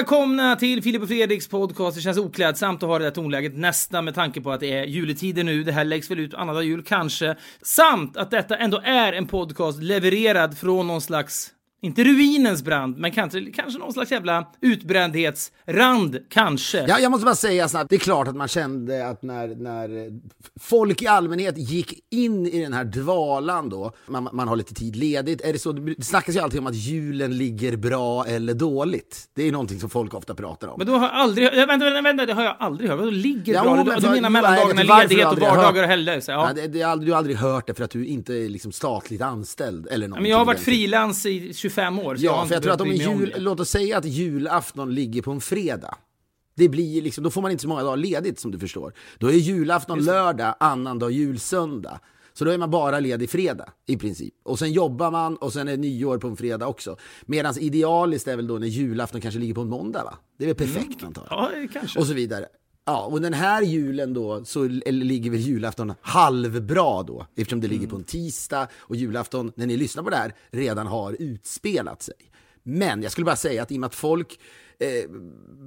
välkomna till Filip och Fredriks podcast. Det känns oklädsamt att ha det där tonläget nästan med tanke på att det är juletider nu. Det här läggs väl ut annandag jul kanske. Samt att detta ändå är en podcast levererad från någon slags inte ruinens brand, men kanske, kanske någon slags jävla utbrändhetsrand, kanske. Ja, jag måste bara säga snabbt, det är klart att man kände att när, när folk i allmänhet gick in i den här dvalan då, man, man har lite tid ledigt, är det så, det snackas ju alltid om att julen ligger bra eller dåligt. Det är någonting som folk ofta pratar om. Men då har jag aldrig... Vänta, vänta, vänta, det har jag aldrig hört. Vadå ligger Ja, bra? men Du, du menar mellandagarna, ledighet och vardagar och helger? Ja. Det, det, du har aldrig hört det för att du inte är liksom statligt anställd eller någonting. Men jag har varit frilans i 25 år. Ja, för jag tror att om jul, låt oss säga att julafton ligger på en fredag. Det blir liksom, då får man inte så många dagar ledigt som du förstår. Då är julafton lördag, annandag julsöndag. Så då är man bara ledig fredag i princip. Och sen jobbar man och sen är nyår på en fredag också. Medan idealiskt är väl då när julafton kanske ligger på en måndag va? Det är väl perfekt antar jag. Ja, kanske. Och så vidare. Ja, och den här julen då så ligger väl julafton halvbra då. Eftersom det ligger på en tisdag och julafton, när ni lyssnar på det här, redan har utspelat sig. Men jag skulle bara säga att i och med att folk eh,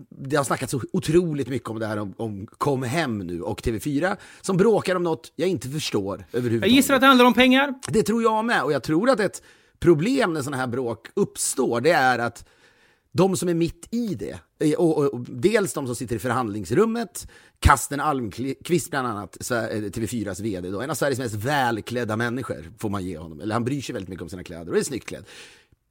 det har snackats så otroligt mycket om det här om, om Kom hem nu och TV4 som bråkar om något jag inte förstår Jag överhuvudtaget. gissar att det handlar om pengar. Det tror jag med. Och jag tror att ett problem när sådana här bråk uppstår, det är att de som är mitt i det, eh, och, och, och dels de som sitter i förhandlingsrummet, Kasten Almqvist bland annat, eh, TV4s VD, då, en av Sveriges mest välklädda människor får man ge honom. Eller han bryr sig väldigt mycket om sina kläder och är snyggt klädd.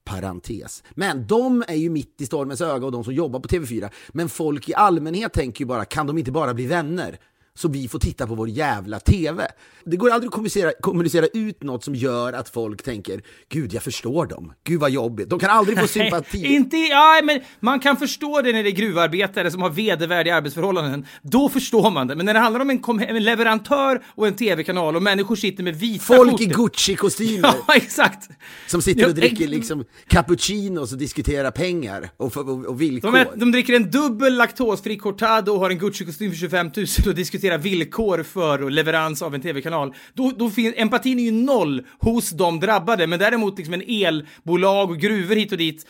Parentes. Men de är ju mitt i stormens öga och de som jobbar på TV4. Men folk i allmänhet tänker ju bara, kan de inte bara bli vänner? Så vi får titta på vår jävla TV. Det går aldrig att kommunicera, kommunicera ut något som gör att folk tänker, gud jag förstår dem, gud vad jobbigt. De kan aldrig få sympati. Inte, ja, men man kan förstå det när det är gruvarbetare som har vedervärdiga arbetsförhållanden. Då förstår man det. Men när det handlar om en, en leverantör och en tv-kanal och människor sitter med vita Folk i skjortor- Gucci-kostymer. Ja, exakt. Som sitter och dricker liksom cappuccinos och diskuterar pengar och, och, och villkor. De, är, de dricker en dubbel laktosfri cortado och har en Gucci-kostym för 25 000 och diskuterar villkor för och leverans av en tv-kanal. Då, då finns, empatin är ju noll hos de drabbade, men däremot liksom en elbolag och gruvor hit och dit.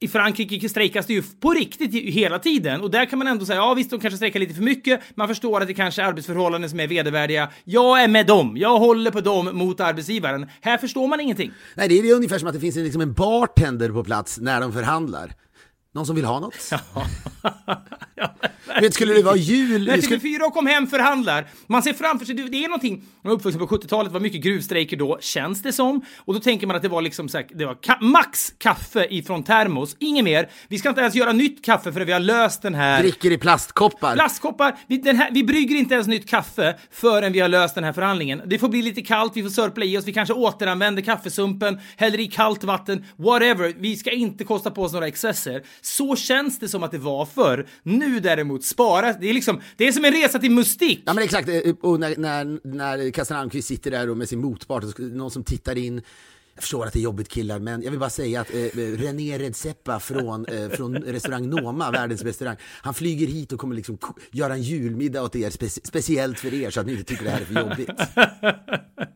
I Frankrike strejkas det ju på riktigt hela tiden och där kan man ändå säga ja visst de kanske strejkar lite för mycket. Man förstår att det kanske är arbetsförhållanden som är vedervärdiga. Jag är med dem. Jag håller på dem mot arbetsgivaren. Här förstår man ingenting. Nej, det är ungefär som att det finns en, liksom en bartender på plats när de förhandlar. Någon som vill ha något? Ja, Vet, skulle det vara jul? När det skulle- TV4 och kom hem förhandlar, man ser framför sig, det det är någonting, man är uppvuxen på 70-talet, var mycket gruvstrejker då, känns det som. Och då tänker man att det var liksom så här, det var ka- max kaffe ifrån termos, inget mer. Vi ska inte ens göra nytt kaffe förrän vi har löst den här Dricker i plastkoppar. Plastkoppar, vi, den här, vi brygger inte ens nytt kaffe förrän vi har löst den här förhandlingen. Det får bli lite kallt, vi får sörpla i oss, vi kanske återanvänder kaffesumpen, häller i kallt vatten, whatever. Vi ska inte kosta på oss några excesser. Så känns det som att det var förr. Nu däremot, spara, det är liksom, det är som en resa till Mustik. Ja men exakt, eh, och när, när, när Kasten Almqvist sitter där och med sin motpart, och någon som tittar in jag förstår att det är jobbigt killar, men jag vill bara säga att eh, René Redzepa från, eh, från restaurang Noma, världens restaurang, han flyger hit och kommer liksom göra en julmiddag åt er, speci- speciellt för er så att ni inte tycker det här är för jobbigt.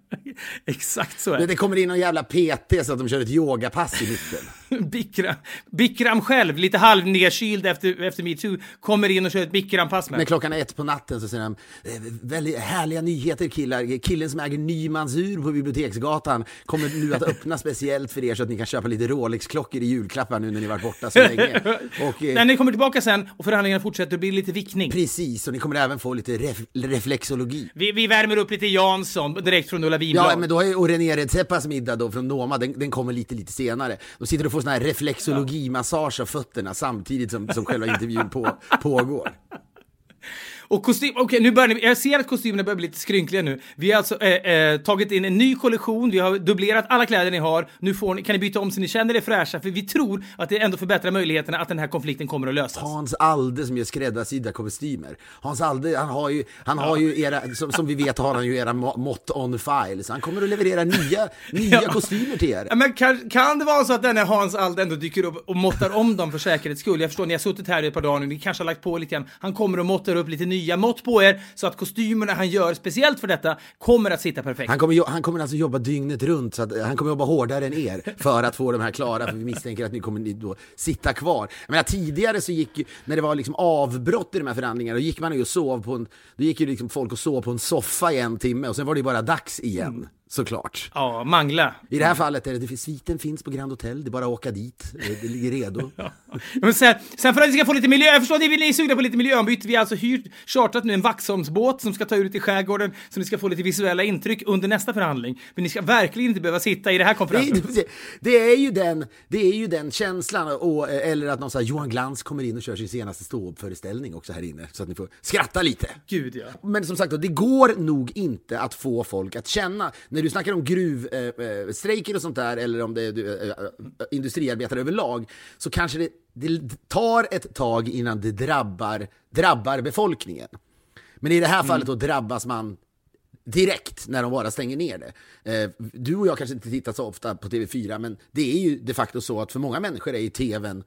Exakt så är Det, det. det kommer in någon jävla PT så att de kör ett yogapass i mitten. Bikram, Bikram själv, lite halvnedkyld efter, efter metoo, kommer in och kör ett Bikram-pass med. Men klockan är ett på natten så säger de eh, väldigt härliga nyheter killar. Killen som äger Nymans ur på Biblioteksgatan kommer nu att öppna speciellt för er så att ni kan köpa lite Rolex-klockor i julklappar nu när ni varit borta så länge. Och, eh, När ni kommer tillbaka sen och förhandlingarna fortsätter, det blir lite vickning. Precis, och ni kommer även få lite ref reflexologi. Vi, vi värmer upp lite Jansson direkt från Ulla Wibblad. Ja, men då är och René Redzepas middag då från Noma, den, den kommer lite, lite senare. Då sitter du och får sån här reflexologimassage av fötterna samtidigt som, som själva intervjun på, pågår. Och kostym, okej nu börjar ni, jag ser att kostymerna börjar bli lite skrynkliga nu. Vi har alltså eh, eh, tagit in en ny kollektion, vi har dubblerat alla kläder ni har. Nu får ni, kan ni byta om så ni känner er fräscha, för vi tror att det ändå förbättrar möjligheterna att den här konflikten kommer att lösas. Hans Alde som gör skräddarsydda kostymer. Hans Alde, han har ju, han har ju era, som, som vi vet har han ju era må- mått on file, så han kommer att leverera nya, nya Ja. kostymer till er. Ja, men kan, kan det vara så att denne Hans Ald ändå dyker upp och måttar om dem för säkerhets skull? Jag förstår, ni har suttit här i ett par dagar nu, ni kanske har lagt på lite grann. Han kommer och måttar upp lite nya nya mått på er så att kostymerna han gör speciellt för detta kommer att sitta perfekt. Han kommer, han kommer alltså jobba dygnet runt, så att, eh, han kommer jobba hårdare än er för att få de här klara, för vi misstänker att ni kommer ni då sitta kvar. Jag menar, tidigare så gick ju, när det var liksom avbrott i de här förhandlingarna, då gick man ju och sov på en, då gick ju liksom folk och sov på en soffa i en timme och sen var det ju bara dags igen, såklart. Ja, mangla. I det här fallet är det, det, sviten finns på Grand Hotel, det är bara att åka dit, det, det ligger redo. Men sen, sen för att vi ska få lite miljö, jag förstår ni vill ni är sugna på lite miljöombyte. Vi har alltså hyrt, chartrat nu en Vaxholmsbåt som ska ta ut i skärgården så ni ska få lite visuella intryck under nästa förhandling. Men ni ska verkligen inte behöva sitta i det här Det konferensrummet. det, är ju den, det är ju den känslan, och, eller att någon så här, Johan Glans kommer in och kör sin senaste ståuppföreställning också här inne, så att ni får skratta lite. Gud ja. Men som sagt, det går nog inte att få folk att känna, när du snackar om gruvstrejker eh, strejker och sånt där, eller om det är du, eh, eh, industriarbetare överlag, så kanske det, det tar ett tag innan det drabbar, drabbar befolkningen. Men i det här fallet då drabbas man direkt när de bara stänger ner det. Eh, du och jag kanske inte tittar så ofta på TV4, men det är ju de facto så att för många människor är ju TVn eh,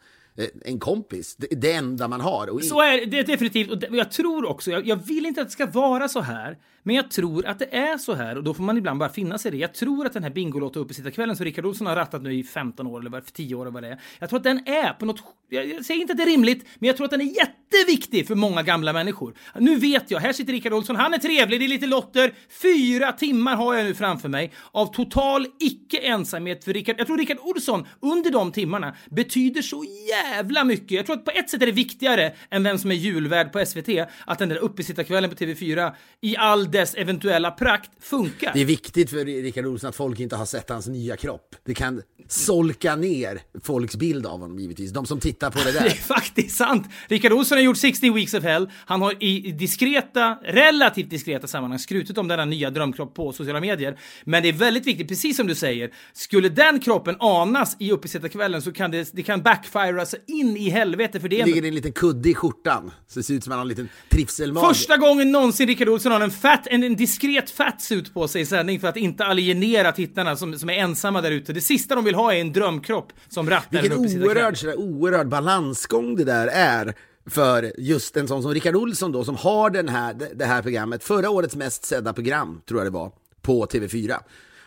en kompis, det, det enda man har. Och Så är det definitivt. Och jag tror också, jag, jag vill inte att det ska vara så här, men jag tror att det är så här och då får man ibland bara finna sig i det. Jag tror att den här Bingolotto uppesittarkvällen som Rickard Olsson har rattat nu i 15 år eller vad, för 10 år eller vad det är. Jag tror att den är på något, jag, jag säger inte att det är rimligt, men jag tror att den är jätteviktig för många gamla människor. Nu vet jag, här sitter Rickard Olsson, han är trevlig, det är lite lotter. Fyra timmar har jag nu framför mig av total icke-ensamhet för Rickard. Jag tror Rickard Olsson under de timmarna betyder så jävla mycket. Jag tror att på ett sätt är det viktigare än vem som är julvärd på SVT, att den där uppesittarkvällen på TV4 i all dess eventuella prakt funkar. Det är viktigt för Rickard Olsson att folk inte har sett hans nya kropp. Det kan solka ner folks bild av honom givetvis, de som tittar på det Det är där. faktiskt sant. Rickard Olsson har gjort 16 Weeks of Hell. Han har i diskreta, relativt diskreta sammanhang skrutit om denna nya drömkropp på sociala medier. Men det är väldigt viktigt, precis som du säger, skulle den kroppen anas i uppesittarkvällen så kan det, det kan backfira så in i helvete för det. ligger det en liten kudde i skjortan, så det ser ut som han har en liten trivselmage. Första gången någonsin Rickard Olsson har en, fat, en, en diskret fatsuit på sig i sändning för att inte alienera tittarna som, som är ensamma där ute. Det sista de vill ha är en drömkropp som rattar en Vilken uppesittarkväll. oerhörd, sådär, oerhörd balansgång det där är för just en sån som Rickard Olsson då, som har den här, det här programmet, förra årets mest sedda program, tror jag det var, på TV4.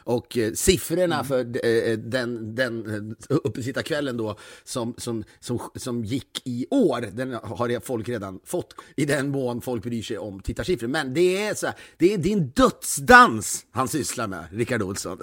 Och eh, siffrorna Mm. för eh, den, den eh, uppesittarkvällen då som, som, som, som gick i år, den har folk redan fått i den mån folk bryr sig om tittarsiffror. Men det är så här, det är, en dödsdans han sysslar med, Rickard Olsson.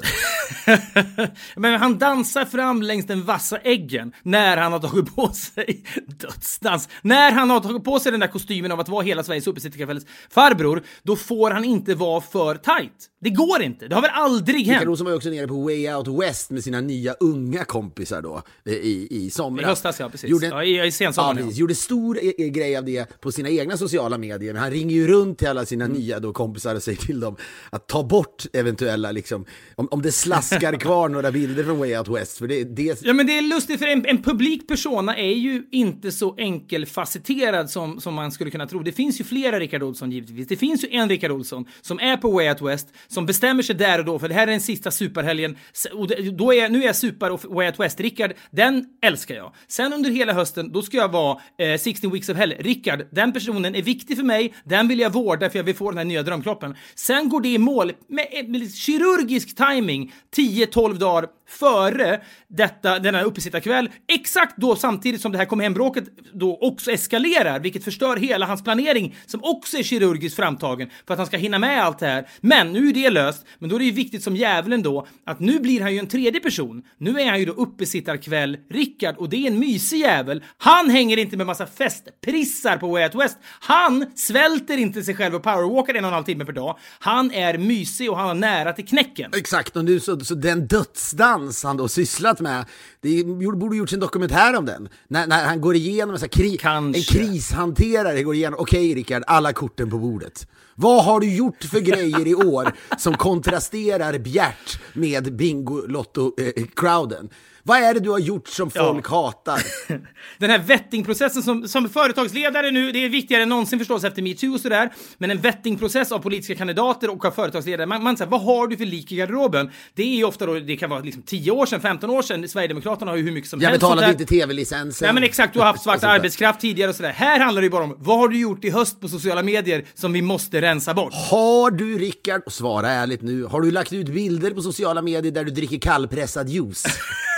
Men han dansar fram längs den vassa äggen när han har tagit på sig dödsdans. När han har tagit på sig den där kostymen av att vara hela Sveriges uppesittarkvälls farbror, då får han inte vara för tight. Det går inte. Det har väl aldrig Rickard hänt. Olsson var också nere på Way Out West med sina nya unga kompisar då eh, i, i somras. I höstas, ja, precis. Gjorde, Ja, i- i sensommaren, ja, precis. Gjorde stor eh, grej av det på sina egna sociala medier. Men han ringer ju runt till alla sina Mm. nya då kompisar och säger till dem att ta bort eventuella, liksom, om, om det slaskar kvar några bilder från Way Out West. För det, det, Ja men det är lustigt för en, en publik persona är ju inte så enkelfacetterad som, som man skulle kunna tro. Det finns ju flera Rickard Olsson givetvis. Det finns ju en Rickard Olsson som är på Way Out West, som bestämmer sig där och då, för det här är den sista superhelgen. Och då är, nu är jag super och Way Out West. Rickard, den älskar jag. Sen under hela hösten, då ska jag vara eh, 16 Weeks of Hell. Rickard, den personen är viktig för mig, den vill jag vårda för jag vill få den här nya drömkroppen. Sen går det i mål med, eh, med kirurgisk timing 10-12 dagar före detta, denna uppesittarkväll, exakt då samtidigt som det här kom hembråket då också eskalerar, vilket förstör hela hans planering som också är kirurgiskt framtagen för att han ska hinna med allt det här. Men nu är det löst, men då är det ju viktigt som djävulen då att nu blir han ju en tredje person. Nu är han ju då uppesittarkväll Rickard och det är en mysig jävel. Han hänger inte med massa festprissar på Way Out West. Han svälter inte sig själv och powerwalkar en och en halv timme per dag. Han är mysig och han har nära till knäcken. Exakt, och nu så, så den dödsdans han då sysslat med, det borde gjorts en dokumentär om den. När, när han går igenom en, kri Kanske. en krishanterare, går igenom, okej Rickard, alla korten på bordet. Vad har du gjort för grejer i år som kontrasterar bjärt med Bingolotto-crowden? Vad är det du har gjort som folk hatar? Den här vettingprocessen som, som företagsledare nu, det är viktigare än någonsin förstås efter metoo och sådär, men en vettingprocess av politiska kandidater och av företagsledare. Man, man säger, vad har du för lik i garderoben? Det är ju ofta då, det kan vara liksom 10 år sedan, 15 år sedan, Sverigedemokraterna har ju hur mycket som Jag helst. betalade sånt där. inte tv-licensen. Nej men exakt, du har haft svart arbetskraft tidigare och sådär. Här handlar det ju bara om, vad har du gjort i höst på sociala medier som vi måste rensa bort? Har du, Rickard, svara ärligt nu, har du lagt ut bilder på sociala medier där du dricker kallpressad juice?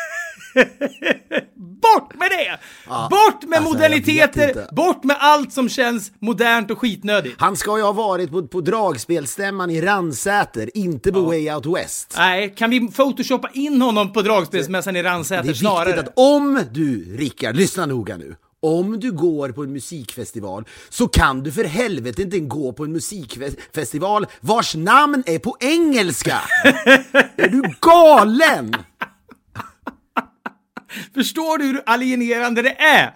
Bort med det! bort med alltså, moderniteter, bort med allt som känns modernt och skitnödigt. Han ska ju ha varit på, på dragspelstämman i Ransäter, inte på Way Out West. Nej, kan vi photoshoppa in honom på dragspelsmässan i Det är Ransäter viktigt snarare? att om du, Rickard, lyssna noga nu. Om du går på en musikfestival så kan du för helvete inte gå på en musikfestival vars namn är på engelska! är du galen? Förstår du hur alienerande det är?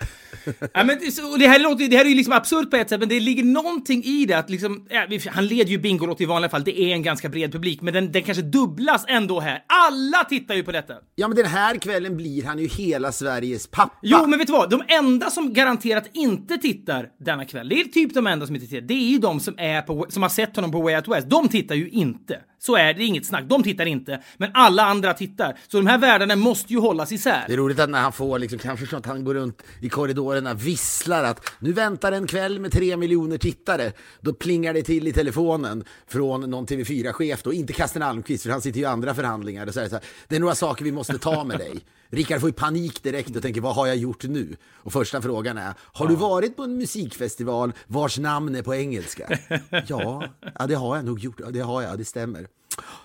ja, men och det, här låter, det här är ju liksom absurt på ett sätt, men det ligger någonting i det att liksom, ja, han leder ju Bingolotto i vanliga fall, det är en ganska bred publik, men den, den kanske dubblas ändå här. Alla tittar ju på detta! Ja men den här kvällen blir han ju hela Sveriges pappa. Jo, men vet du vad? De enda som garanterat inte tittar denna kväll, det är typ de enda som inte tittar, det är ju de som, är på, som har sett honom på Way Out West. De tittar ju inte. Så är det, inget snack. De tittar inte, men alla andra tittar. Så de här världarna måste ju hållas isär. Det är roligt att när han får, liksom, kan jag förstå att han går runt i korridorerna och visslar att nu väntar en kväll med tre miljoner tittare. Då plingar det till i telefonen från någon TV4-chef då, inte Kasten Almqvist för han sitter ju i andra förhandlingar och säger så här, det är några saker vi måste ta med dig. Rickard får ju panik direkt och tänker vad har jag gjort nu? Och första frågan är, har du varit på en musikfestival vars namn är på engelska? ja, ja det har jag nog gjort, ja, det har jag, det stämmer.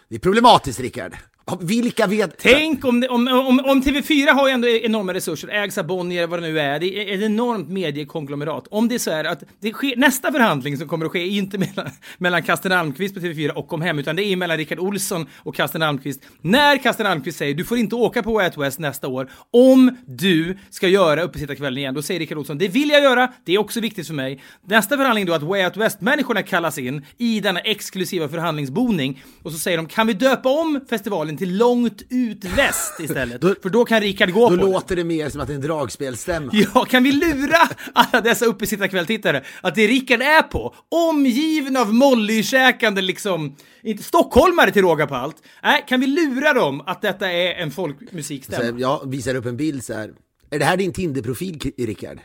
Det är problematiskt Rickard. Vilka vet... Tänk om, om, om, om TV4 har ju ändå enorma resurser, ägs av Bonnier, vad det nu är, det är ett enormt mediekonglomerat. Om det är så här att det sker, nästa förhandling som kommer att ske är inte mellan, mellan Kasten Almqvist på TV4 och Kom Hem, utan det är mellan Rickard Olsson och Kasten Almqvist. När Kasten Almqvist säger du får inte åka på Way Out West nästa år om du ska göra uppesittarkvällen igen, då säger Rickard Olsson det vill jag göra, det är också viktigt för mig. Nästa förhandling då att Way Out West-människorna kallas in i denna exklusiva förhandlingsboning och så säger de kan vi döpa om festivalen till Långt ut väst istället? Då- för då kan Rickard gå Då på det. låter det mer som att det är en dragspelstämma. Ja, kan vi lura alla dessa uppesittarkvälltittare att det Rickard är på, omgiven av mollykäkande liksom, inte stockholmare till råga på allt. Nej, kan vi lura dem att detta är en folkmusikstämma? jag visar upp en bild så här. Är det här din Tinder-profil, Rickard?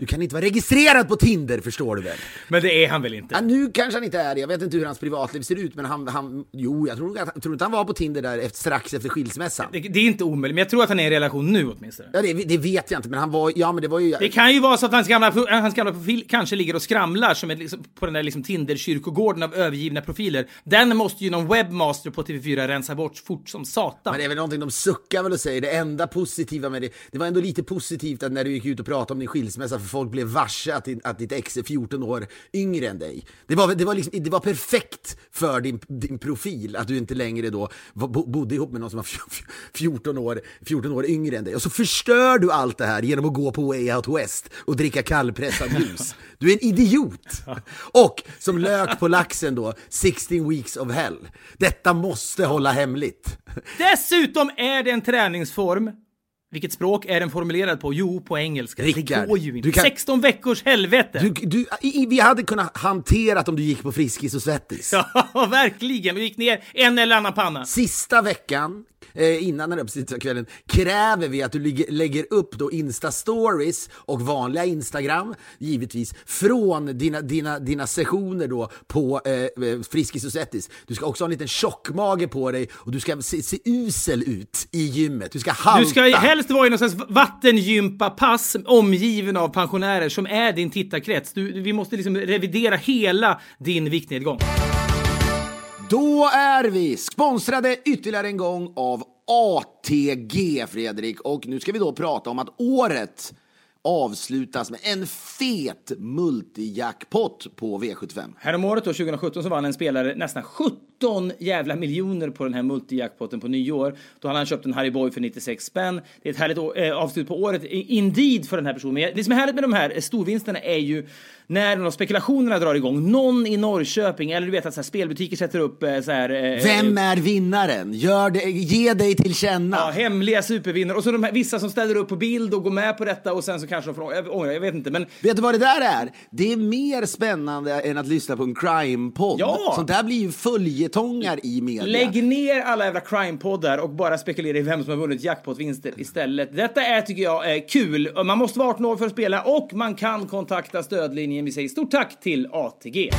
Du kan inte vara registrerad på Tinder, förstår du väl? Men det är han väl Ja, inte? nu kanske han inte är det. Jag vet inte hur hans privatliv ser ut, men han... han jo, jag tror, jag tror inte han var på Tinder där efter, strax efter skilsmässan. Det, det är inte omöjligt, men jag tror att han är i en relation nu åtminstone. Ja, det, det vet jag inte, men han var... Ja, men det var ju... Det kan ju vara så att hans gamla, hans gamla profil kanske ligger och skramlar som ett, liksom, på den där liksom Tinder-kyrkogården av övergivna profiler. Den måste ju någon webbmaster på TV4 rensa bort fort som satan. Men det är väl någonting de suckar väl och säger. Det enda positiva med det, det var ändå lite positivt att när du gick ut och pratade om din skilsmässa för folk blev varse att, din- att ditt ex är 14 år yngre än dig. Det var, det var, liksom, det var perfekt för din, din profil att du inte längre då bodde ihop med någon som var 14 år, 14 år yngre än dig. Och så förstör du allt det här genom att gå på Way Out West och dricka kallpressad ljus. Du är en idiot! Och som lök på laxen då, 16 weeks of hell. Detta måste hålla hemligt. Dessutom är det en träningsform. Vilket språk är den formulerad på? Jo, på engelska. det Rickard, går ju inte. du kan- 16 veckors helvete! Du, du, i, vi hade kunnat hanterat om du gick på Friskis och Svettis. Ja, verkligen. Vi gick ner en eller annan panna. Sista veckan, eh, innan den här kvällen, kräver vi att du lägger upp då Insta-stories och vanliga Instagram, givetvis, från dina, dina, dina sessioner då på eh, eh, Friskis och Svettis. Du ska också ha en liten tjockmage på dig och du ska se, se usel ut i gymmet. Du ska halta. Du ska helst vara i någon slags vattengympapass omgiven av pensionärer som är din tittarkrets. Du, vi måste liksom revidera hela din viktnedgång. Då är vi sponsrade ytterligare en gång av ATG, Fredrik. Och nu ska vi då prata om att året avslutas med en fet multijackpot på V75. Häromåret då, 2017, så vann en spelare nästan 17 jävla miljoner på den här multijackpotten på nyår. Då hade han köpt en Harry Boy för 96 spänn. Det är ett härligt eh, avslut på året, indeed, för den här personen. Men det som är härligt med de här storvinsterna är ju när de spekulationerna drar igång. Någon i Norrköping, eller du vet att så här, spelbutiker sätter upp eh, så här... Eh, Vem är vinnaren? Gör det, ge dig till känna. Ja, hemliga supervinnare. Och så de här, vissa som ställer upp på bild och går med på detta och sen så kanske de får ångra, jag vet inte. Men Vet du vad det där är? Det är mer spännande än att lyssna på en crime-podd. Ja. Sånt där blir ju följetongar i media. Lägg ner alla jävla crime-poddar och bara spekulera i vem som har vunnit jackpot-vinster istället. Detta är, tycker jag, eh, kul. Man måste vara 18 år för att spela och man kan kontakta stödlinjen. Vi säger stort tack till ATG.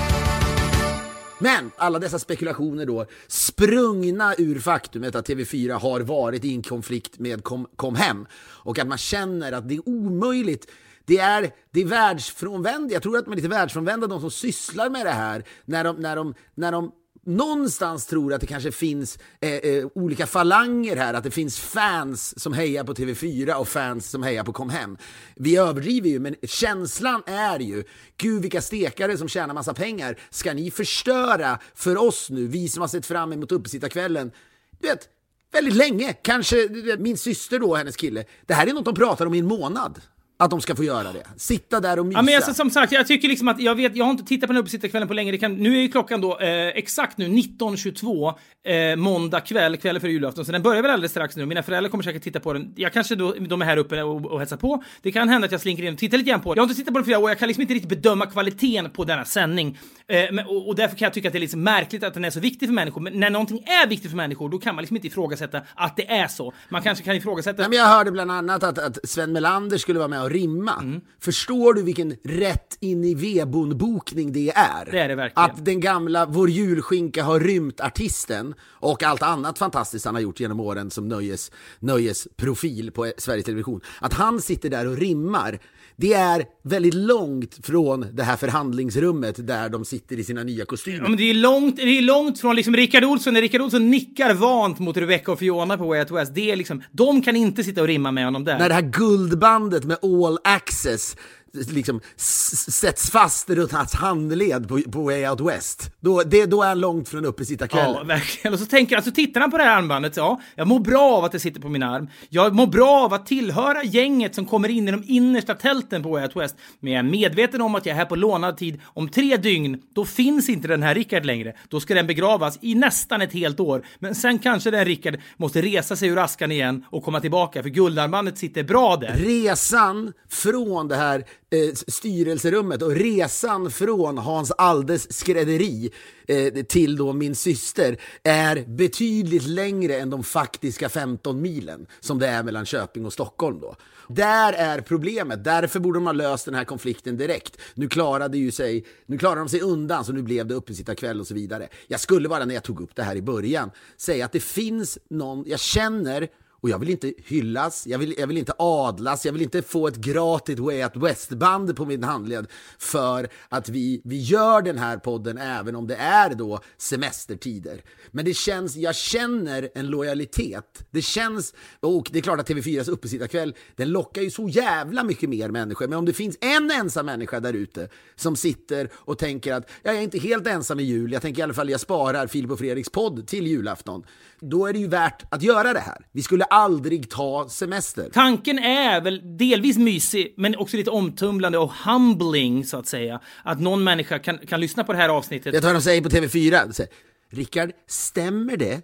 Men alla dessa spekulationer då, sprungna ur faktumet att TV4 har varit i en konflikt med Kom, kom hem och att man känner att det är omöjligt det är, det är världsfrånvända, jag tror att de är lite världsfrånvända de som sysslar med det här när de, när de, när de någonstans tror att det kanske finns eh, eh, olika falanger här, att det finns fans som hejar på TV4 och fans som hejar på Kom Hem. Vi överdriver ju, men känslan är ju, gud vilka stekare som tjänar massa pengar, ska ni förstöra för oss nu, vi som har sett fram emot uppesittarkvällen? Du vet, väldigt länge, kanske min syster då, hennes kille, det här är något de pratar om i en månad. Att de ska få göra det. Sitta där och mysa. Ja, men alltså, som sagt, jag tycker liksom att jag vet, jag har inte tittat på den uppesittarkvällen på länge. Det kan, nu är ju klockan då eh, exakt nu 19.22 eh, måndag kväll, kvällen före julafton. Så den börjar väl alldeles strax nu. Mina föräldrar kommer säkert titta på den. Jag kanske då, de är här uppe och, och hälsar på. Det kan hända att jag slinker in och tittar lite grann på den. Jag har inte tittat på den flera år. Jag kan liksom inte riktigt bedöma kvaliteten på denna sändning. Eh, men, och, och, därför kan jag tycka att det är lite märkligt att den är så viktig för människor. Men när någonting är viktigt för människor, då kan man liksom inte ifrågasätta att det är så. Man kanske kan ifrågasätta... Nej, men jag hörde bland annat att, att Sven Melander skulle vara med rimma. Mm. Förstår du vilken rätt in i vedbon-bokning det är? Det är det verkligen. Att den gamla Vår julskinka har rymt artisten och allt annat fantastiskt han har gjort genom åren som nöjes, nöjesprofil på Sveriges Television. Att han sitter där och rimmar, det är väldigt långt från det här förhandlingsrummet där de sitter i sina nya kostymer. Ja, men det är långt, det är långt från liksom Rickard Olsson, när Rickard Olsson nickar vant mot Rebecca och Fiona på Way Out West, det är liksom, de kan inte sitta och rimma med honom där. När det här guldbandet med all access liksom sätts fast runt hans handled på, på Way Out West. Då, det, då är han långt från uppesittarkvällen. Ja, verkligen. Och så tänker han, så tittar han på det här armbandet, ja, jag mår bra av att det sitter på min arm. Jag mår bra av att tillhöra gänget som kommer in i de innersta tälten på Way Out West. Men jag är medveten om att jag är här på lånad tid. Om tre dygn, då finns inte den här Rickard längre. Då ska den begravas i nästan ett helt år. Men sen kanske den Rickard måste resa sig ur askan igen och komma tillbaka, för guldarmbandet sitter bra där. Resan från det här eh, styrelserummet och resan från Hans Aldes skrädderi eh, till då min syster är betydligt längre än de faktiska 15 milen som det är mellan Köping och Stockholm då. Där är problemet, därför borde de ha löst den här konflikten direkt. Nu klarade ju sig, nu klarade de sig undan så nu blev det uppesittarkväll och så vidare. Jag skulle bara när jag tog upp det här i början säga att det finns någon, jag känner och jag vill inte hyllas, jag vill, jag vill inte adlas, jag vill inte få ett gratis Way Out West-band på min handled för att vi, vi gör den här podden även om det är då semestertider. Men det känns, jag känner en lojalitet. Det känns, och det är klart att TV4s uppesittarkväll, den lockar ju så jävla mycket mer människor. Men om det finns en ensam människa där ute som sitter och tänker att jag är inte helt ensam i jul, jag tänker i alla fall jag sparar Filip och Fredriks podd till julafton. Då är det ju värt att göra det här. Vi skulle aldrig ta semester. Tanken är väl delvis mysig, men också lite omtumlande och humbling, så att säga. Att någon människa kan, kan lyssna på det här avsnittet. Vet du vad de säger på TV4? De säger, Rickard, stämmer det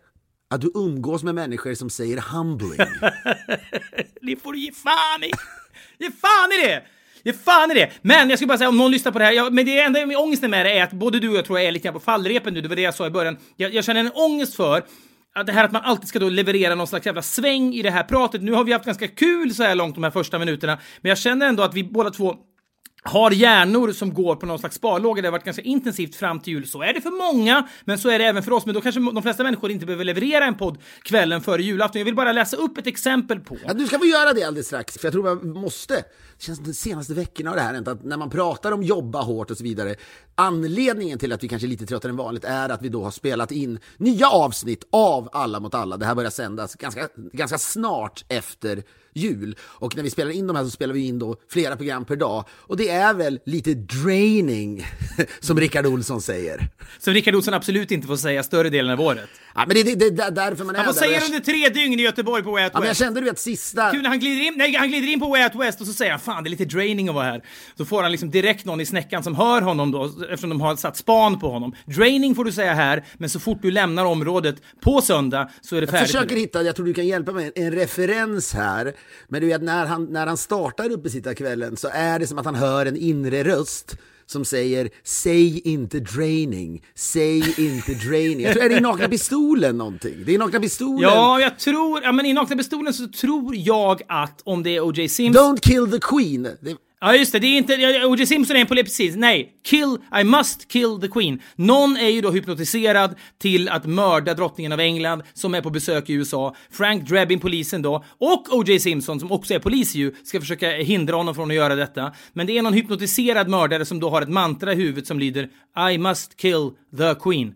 att du umgås med människor som säger humbling? det får du ge fan i! Ge fan i det! Ge fan i det! Men jag ska bara säga om någon lyssnar på det här, jag, men det enda med ångesten med det är att både du och jag tror jag är lite grann på fallrepen nu, det var det jag sa i början. Jag, jag känner en ångest för det här att man alltid ska då leverera någon slags jävla sväng i det här pratet. Nu har vi haft ganska kul så här långt de här första minuterna, men jag känner ändå att vi båda två har hjärnor som går på någon slags sparlåga. Det har varit ganska intensivt fram till jul. Så är det för många, men så är det även för oss. Men då kanske de flesta människor inte behöver leverera en podd kvällen före julafton. Jag vill bara läsa upp ett exempel på. Ja, du ska få göra det alldeles strax, för jag tror man måste. Känns de senaste veckorna har det här hänt att när man pratar om jobba hårt och så vidare, anledningen till att vi kanske är lite tröttare än vanligt är att vi då har spelat in nya avsnitt av Alla mot alla. Det här börjar sändas ganska, ganska snart efter jul. Och när vi spelar in de här så spelar vi in då flera program per dag. Och det är väl lite draining, som Rickard Olsson säger. Som Rickard Olsson absolut inte får säga större delen av året. Ja, men det, det, det, är därför man är Han får där. säga Jag- det under tre dygn i Göteborg på Way Out Ja, men jag West. kände du vet sista... Kul när han glider in, nej, han glider in på Way Out West och så säger han fan det är lite draining att vara här. Så får han liksom direkt någon i snäckan som hör honom då eftersom de har satt span på honom. Draining får du säga här, men så fort du lämnar området på söndag så är det Jag färdigt. försöker hitta, jag tror du kan hjälpa mig, en referens här. Men du vet, när han, när han startar uppesittarkvällen så är det som att han hör en inre röst som säger Säg inte draining, säg inte draining. Jag tror är det i Nakna Pistolen någonting. Det är i Nakna Pistolen. Ja, jag tror, ja men i Nakna Pistolen så tror jag att om det är O.J. Simpson Don't kill the Queen. Det, Ja just det, det är inte, O.J. Simpson är en polis. Nej, kill, I must kill the Queen. Någon är ju då hypnotiserad till att mörda drottningen av England som är på besök i USA. Frank Drebin, polisen då, och O.J. Simpson som också är polis ju, ska försöka hindra honom från att göra detta. Men det är någon hypnotiserad mördare som då har ett mantra i huvudet som lyder I must kill the Queen.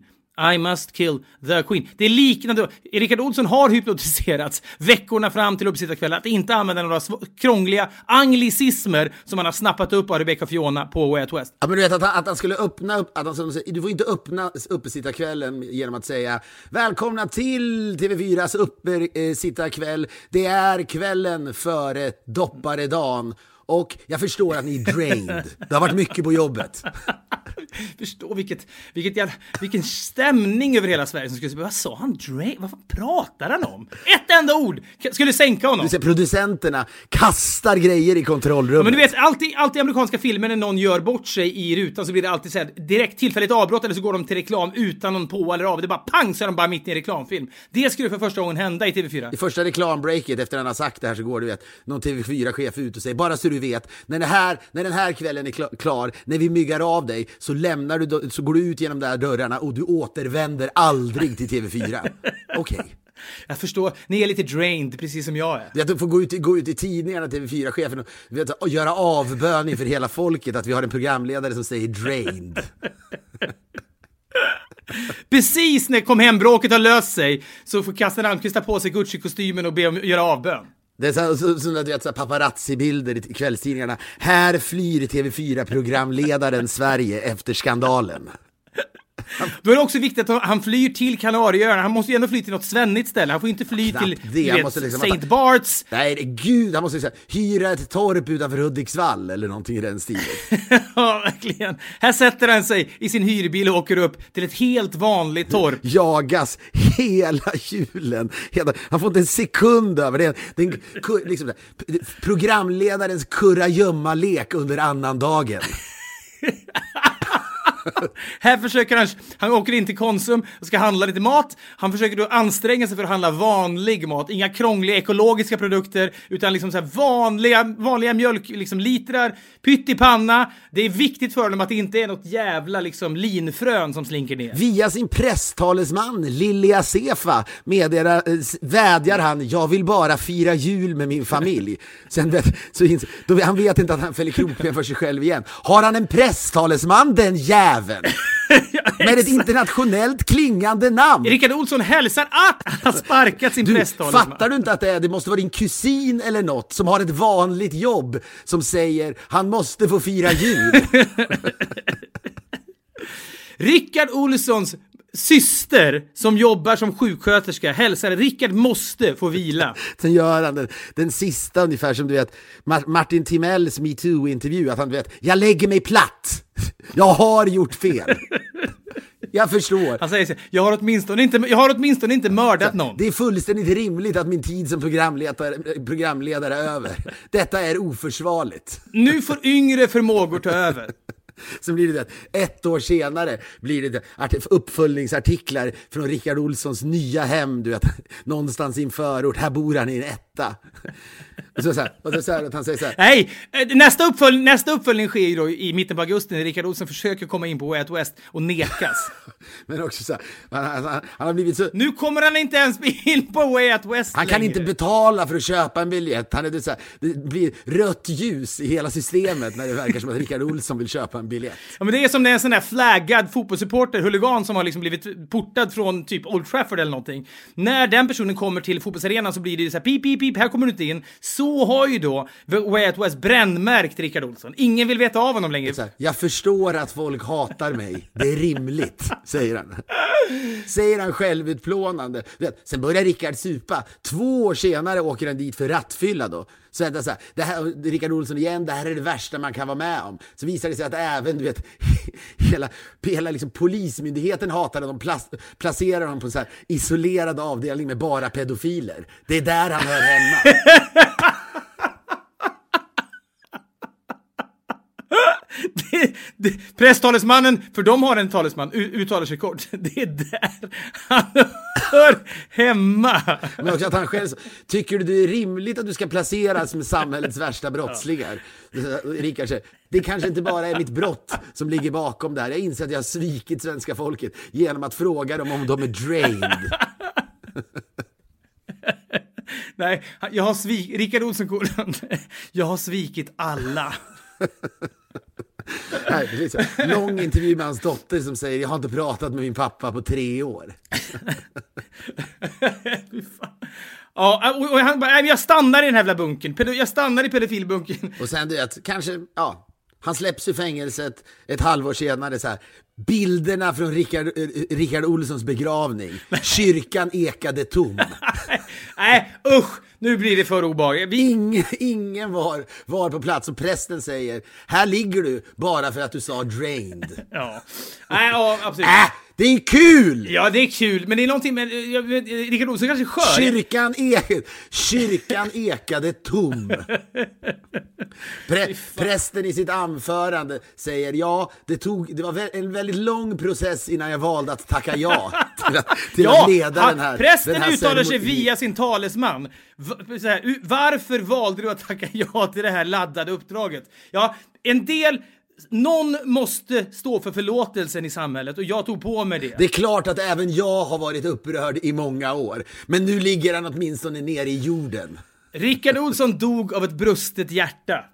I must kill the Queen. Det är liknande. Rickard Olsson har hypnotiserats veckorna fram till uppsittarkvällen att inte använda några krångliga anglicismer som han har snappat upp av Rebecca Fiona på Way Out West. ja, men du vet att han, att han skulle öppna upp, att han, skulle du får inte öppna uppesittarkvällen genom att säga Välkomna till TV4s uppesittarkväll. Det är kvällen före dopparedagen. Och jag förstår att ni är drained. Det har varit mycket på jobbet. Förstå vilket, vilket jävla, vilken stämning över hela Sverige som skulle säga vad sa han? Dre? Vad fan pratar han om? Ett enda ord skulle sänka honom. Du ser, producenterna kastar grejer i kontrollrummet. Men du vet, alltid, alltid i amerikanska filmer när någon gör bort sig i rutan så blir det alltid så här direkt tillfälligt avbrott eller så går de till reklam utan någon på eller av. Det är bara pang så är de bara mitt i en reklamfilm. Det skulle för första gången hända i TV4. I första reklambreaket efter han har sagt det här så går du vet, någon TV4-chef ut och säger bara så du vet, när, det här, när den här kvällen är kla- klar, när vi myggar av dig så lämnar du, så går du ut genom de här dörrarna och du återvänder aldrig till TV4. Okej. Jag förstår, ni är lite drained precis som jag är. Du får gå ut, gå ut i tidningarna, TV4-chefen, och, och göra avbön inför hela folket att vi har en programledare som säger drained. Precis när kom hem-bråket har löst sig så får Kasten Almqvist ta på sig Gucci-kostymen och be om göra avbön. Det är så, så, så, så paparazzi-bilder i kvällstidningarna. Här flyr TV4-programledaren Sverige efter skandalen. Då är det också viktigt att han flyr till Kanarieöarna. Han måste ju ändå fly till något svennigt ställe. Han får ju inte fly Knappt till det. Han måste liksom- St. Barts. Nej, gud, han måste säga, hyra ett torp utanför Hudiksvall eller någonting i den stilen. ja, verkligen. Här sätter han sig i sin hyrbil och åker upp till ett helt vanligt torp. Jagas hela julen. Han får inte en sekund över det. det är en, ku- liksom, programledarens kurragömma-lek under annandagen. Här försöker han, han åker in till Konsum och ska handla lite mat. Han försöker då anstränga sig för att handla vanlig mat. Inga krångliga ekologiska produkter, utan liksom så här vanliga, vanliga mjölk, liksom litrar, pyttipanna. Det är viktigt för honom att det inte är något jävla liksom linfrön som slinker ner. Via sin presstalesman Lilja Sefa meddelar, eh, vädjar han, jag vill bara fira jul med min familj. Sen vet, så han vet inte att han fäller krokben för sig själv igen. Har han en presstalesman den jäveln? Med ett internationellt klingande namn? Rickard Olsson hälsar att han har sparkat sin presstalesman. fattar du inte att det, är, det måste vara din kusin eller något som har ett vanligt jobb som säger han måste få fira jul? Rickard Olssons syster som jobbar som sjuksköterska hälsar Rickard måste få vila. Sen gör han den, den sista ungefär som du vet Mar- Martin Timells metoo-intervju, att han du vet, jag lägger mig platt. Jag har gjort fel. Jag förstår. Han säger så jag har åtminstone inte, jag har åtminstone inte mördat någon. Det är fullständigt rimligt att min tid som programledare, programledare är över. Detta är oförsvarligt. Nu får yngre förmågor ta över. Så blir det det, ett år senare blir det det uppföljningsartiklar från Rickard Olssons nya hem, du vet, någonstans i en förort. Här bor han i en etta. Och så, så här, och så här, att han säger så här, Nej, eh, nästa, uppfölj, nästa uppföljning sker ju då i mitten på augusti när Rickard Olsson försöker komma in på Way Out West och nekas. men också så här, han, han, han, har blivit så... nu kommer han inte ens in på Way Out West Han kan längre. inte betala för att köpa en biljett. Han är så här, det blir rött ljus i hela systemet när det verkar som att Rickard Olsson vill köpa en biljett. Ja, men det är som när en sån där flaggad fotbollssupporter, huligan som har liksom blivit portad från typ Old Trafford eller någonting. När den personen kommer till fotbollsarenan så blir det ju så här pip, pip, pip, här kommer du inte in. Så har ju då Way Out West brännmärkt Rickard Olsson. Ingen vill veta av honom längre. Här, jag förstår att folk hatar mig. Det är rimligt, säger han. Säger han självutplånande. Sen börjar Rickard supa. Två år senare åker han dit för rattfylla då. Så vänta så här, det här, Rickard Olsson igen, det här är det värsta man kan vara med om. Så visar det sig att även, du vet, hela, hela liksom polismyndigheten hatar honom, plas, placerar honom på en så här isolerad avdelning med bara pedofiler. Det är där han hör hemma. Det, det, presstalesmannen, för de har en talesman, uttalar sig kort. Det är där han hör hemma. Men också att han själv, tycker du det är rimligt att du ska placeras med samhällets värsta brottslingar? Rickard säger, det kanske inte bara är mitt brott som ligger bakom det här. Jag inser att jag har svikit svenska folket genom att fråga dem om de är drained. Nej, jag har svikit, Rickard Olsson jag har svikit alla. Nej, är så. Lång intervju med hans dotter som säger, jag har inte pratat med min pappa på tre år. Ja, och, han bara, jag stannar i den här jävla bunkern. Jag stannar i pedofilbunkern. Och sen du vet, kanske, ja, han släpps ur fängelset ett halvår senare så här. Bilderna från Rickard, eh, Rickard Olssons begravning. Kyrkan ekade tom. nej, usch! Nu blir det för obehagligt. Vi, Ingen, ingen var, var på plats och prästen säger här ligger du bara för att du sa drained. ja. Nej, ja, absolut. Äh, det är kul! Ja, det är kul, men det är någonting med... Jag vet, Rickard Olsson kanske är skör. Kyrkan, e kyrkan ekade tom. Prä prästen i sitt anförande säger ja, det, tog, det var en väldigt lång process innan jag valde att tacka ja till att, till Ja, att leda han, den här prästen den här uttalar sig via sin talesman. Här, varför valde du att tacka ja till det här laddade uppdraget? Ja, en del... Någon måste stå för förlåtelsen i samhället och jag tog på mig det. Det är klart att även jag har varit upprörd i många år, men nu ligger han åtminstone ner i jorden. Rickard Olsson dog av ett brustet hjärta.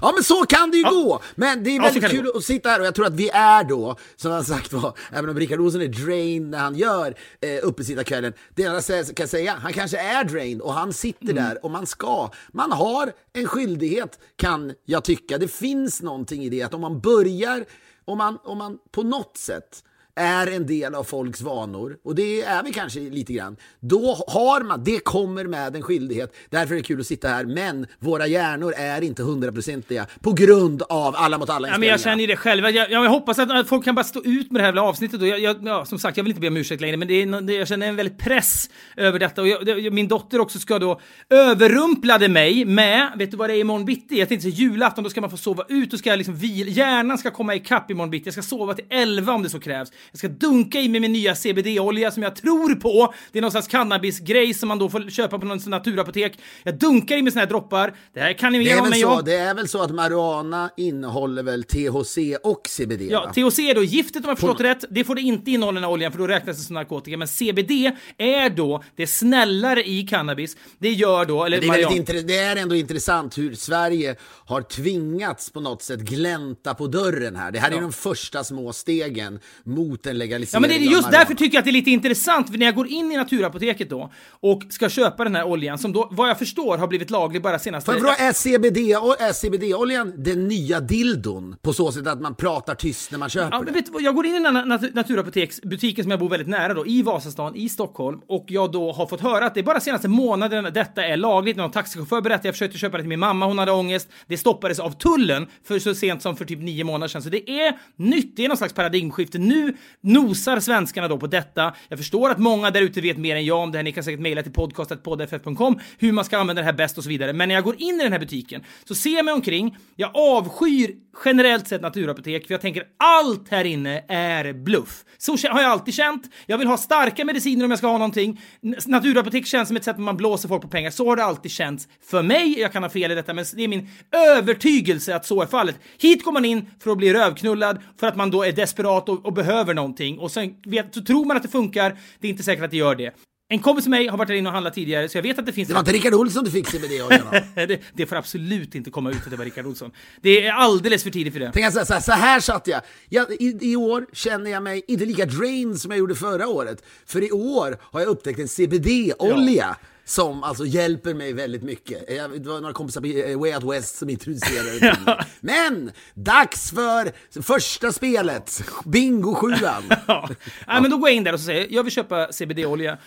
Ja men så kan det ju gå! Men det är Ja, väldigt det kul att sitta här och jag tror att vi är då, som han sagt var, även om Rickard Olsson är drained när han gör eh, uppesittarkvällen, det jag sä- kan säga, han kanske är drained och han sitter Mm. där och man ska, man har en skyldighet kan jag tycka. Det finns någonting i det att om man börjar, om man, om man på något sätt är en del av folks vanor, och det är vi kanske lite grann, då har man, det kommer med en skyldighet. Därför är det kul att sitta här, men våra hjärnor är inte hundraprocentiga på grund av alla mot alla Ja, men jag känner ju det själv. Jag, jag hoppas att folk kan bara stå ut med det här avsnittet. Och jag, jag, ja, som sagt, jag vill inte be om ursäkt längre, men det är, det, jag känner en väldigt press över detta. Och det, min dotter också ska då överrumplade mig med, vet du vad det är imorgon bitti? Jag tänkte så julafton, då ska man få sova ut och ska jag liksom vila. Hjärnan ska komma ikapp imorgon bitti. Jag ska sova till 11 om det så krävs. Jag ska dunka i mig min nya CBD-olja som jag tror på. Det är någon slags cannabisgrej som man då får köpa på någon naturapotek. Jag dunkar i mig såna här droppar. Det här kan ni mer är om än så, jag. det är väl så att marijuana innehåller väl THC och CBD? Ja, va? THC är då giftet om jag förstått det rätt. Det får det inte innehålla den här oljan för då räknas det som narkotika. Men CBD är då det snällare i cannabis. Det gör då, eller Det är, intre- det är ändå intressant hur Sverige har tvingats på något sätt glänta på dörren här. Det här är Ja. de första små stegen mot en legalisering Ja men det är just därför tycker jag att det är lite intressant, för när jag går in i naturapoteket då och ska köpa den här oljan som då, vad jag förstår, har blivit laglig bara senaste... Jag fråga, är CBD-oljan den nya dildon? På så sätt att man pratar tyst när man köper Ja, men vet jag går in i den här nat- naturapoteksbutiken som jag bor väldigt nära då, i Vasastan, i Stockholm, och jag då har fått höra att det är bara senaste månaden detta är lagligt. Någon taxichaufför berättade, jag försökte köpa det till min mamma, hon hade ångest. Det stoppades av tullen för så sent som för typ nio månader sedan. Så det är nytt, det är någon slags paradigmskifte. Nu nosar svenskarna då på detta. Jag förstår att många där ute vet mer än jag om det här. Ni kan säkert mejla till podcastetpoddff.com hur man ska använda det här bäst och så vidare. Men när jag går in i den här butiken så ser jag mig omkring. Jag avskyr generellt sett naturapotek för jag tänker allt här inne är bluff. Så har jag alltid känt. Jag vill ha starka mediciner om jag ska ha någonting. Naturapotek känns som ett sätt att man blåser folk på pengar. Så har det alltid känts för mig. Jag kan ha fel i detta, men det är min övertygelse att så är fallet. Hit går man in för att bli rövknullad, för att man då är desperat och, och behöver någonting. Och sen vet, så tror man att det funkar. Det är inte säkert att det gör det. En kompis med mig har varit där inne och handlat tidigare, så jag vet att det finns... Det var inte Rickard Olsson du fick CBD-oljan av? det, det får absolut inte komma ut att det var Rickard Olsson. Det är alldeles för tidigt för det. Tänk alltså, så, här, så här satt jag. jag i, I år känner jag mig inte lika drained som jag gjorde förra året. För i år har jag upptäckt en CBD-olja. Ja som alltså hjälper mig väldigt mycket. Det var några kompisar på Way Out West som introducerade det till mig. Men dags för första spelet, Bingo 7 ja. ja. men då går jag in där och säger jag vill köpa CBD-olja.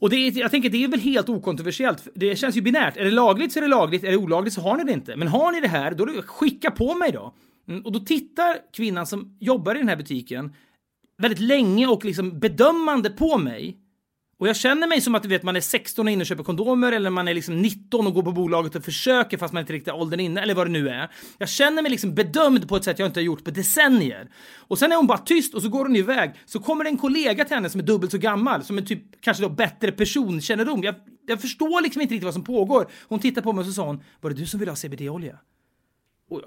Och det är, jag tänker det är väl helt okontroversiellt. Det känns ju binärt. Är det lagligt så är det lagligt, är det olagligt så har ni det inte. Men har ni det här, då det, skicka på mig då. Mm, och då tittar kvinnan som jobbar i den här butiken väldigt länge och liksom bedömande på mig. Och jag känner mig som att du vet, man är 16 och inne och köper kondomer eller man är liksom 19 och går på bolaget och försöker fast man inte riktigt är åldern inne eller vad det nu är. Jag känner mig liksom bedömd på ett sätt jag inte har gjort på decennier. Och sen är hon bara tyst och så går hon iväg. Så kommer det en kollega till henne som är dubbelt så gammal, som är typ kanske då bättre personkännedom. Jag, jag förstår liksom inte riktigt vad som pågår. Hon tittar på mig och så sa hon, var det du som ville ha CBD-olja?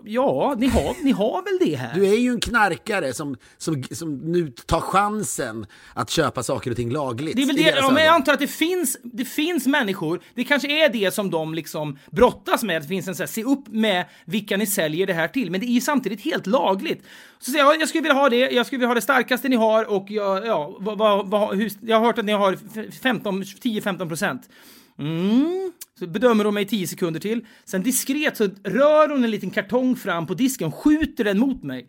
Ja, ni har, ni har väl det här? Du är ju en knarkare som, som, som nu tar chansen att köpa saker och ting lagligt. Det är väl det, ja, men jag antar att det finns, det finns människor, det kanske är det som de liksom brottas med, det finns en så här, se upp med vilka ni säljer det här till, men det är ju samtidigt helt lagligt. Så säger jag, jag skulle vilja ha det, jag skulle vilja ha det starkaste ni har och jag, ja, vad, vad, vad, hur, jag har hört att ni har 10-15 procent. Mm. Så bedömer hon mig 10 sekunder till. Sen diskret så rör hon en liten kartong fram på disken, skjuter den mot mig.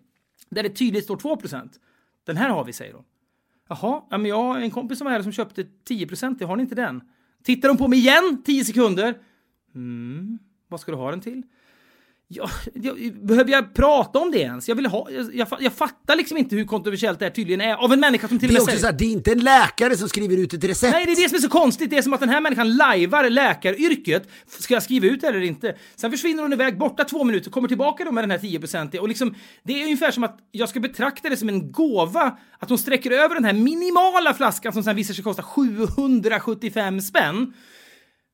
Där det tydligt står 2% Den här har vi, säger hon. Jaha, ja, men jag har en kompis som var här som köpte 10 det har ni inte den? Tittar hon på mig igen, 10 sekunder. Mm, vad ska du ha den till? Ja, jag, behöver jag prata om det ens? Jag, vill ha, jag, jag, jag fattar liksom inte hur kontroversiellt det här tydligen är av en människa som till och med säger... Här, det är inte en läkare som skriver ut ett recept. Nej, det är det som är så konstigt. Det är som att den här människan lajvar läkaryrket. Ska jag skriva ut det eller inte? Sen försvinner hon iväg, borta två minuter, kommer tillbaka då med den här 10% och liksom, det är ungefär som att jag ska betrakta det som en gåva att hon sträcker över den här minimala flaskan som sen visar sig kosta 775 spänn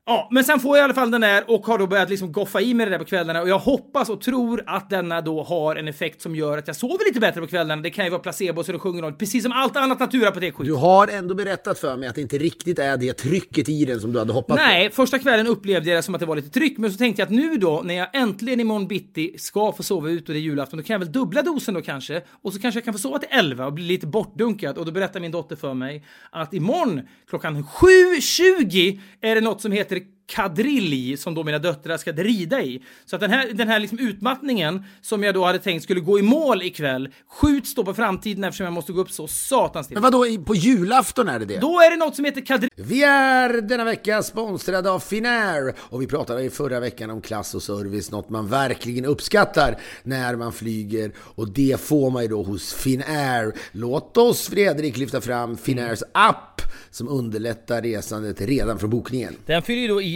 Ja, men sen får jag i alla fall den där och har då börjat liksom goffa i mig det där på kvällarna och jag hoppas och tror att denna då har en effekt som gör att jag sover lite bättre på kvällarna. Det kan ju vara placebo så det sjunger något, precis som allt annat naturapotekskit. Du har ändå berättat för mig att det inte riktigt är det trycket i den som du hade hoppats Nej, på. första kvällen upplevde jag det som att det var lite tryck, men så tänkte jag att nu då när jag äntligen imorgon bitti ska få sova ut och det är julafton, då kan jag väl dubbla dosen då kanske och så kanske jag kan få sova till 11 och bli lite bortdunkad och då berättar min dotter för mig att imorgon klockan 7.20 är det något som heter electric kadrilj som då mina döttrar ska rida i. Så att den här, den här liksom utmattningen som jag då hade tänkt skulle gå i mål ikväll skjuts då på framtiden eftersom jag måste gå upp så satans tidigt. Men vadå, på julafton är det det? Då är det något som heter kadrilj. Vi är denna vecka sponsrade av Finnair och vi pratade i förra veckan om klass och service, något man verkligen uppskattar när man flyger och det får man ju då hos Finnair. Låt oss Fredrik lyfta fram Finnairs app som underlättar resandet redan från bokningen. Den fyller ju då i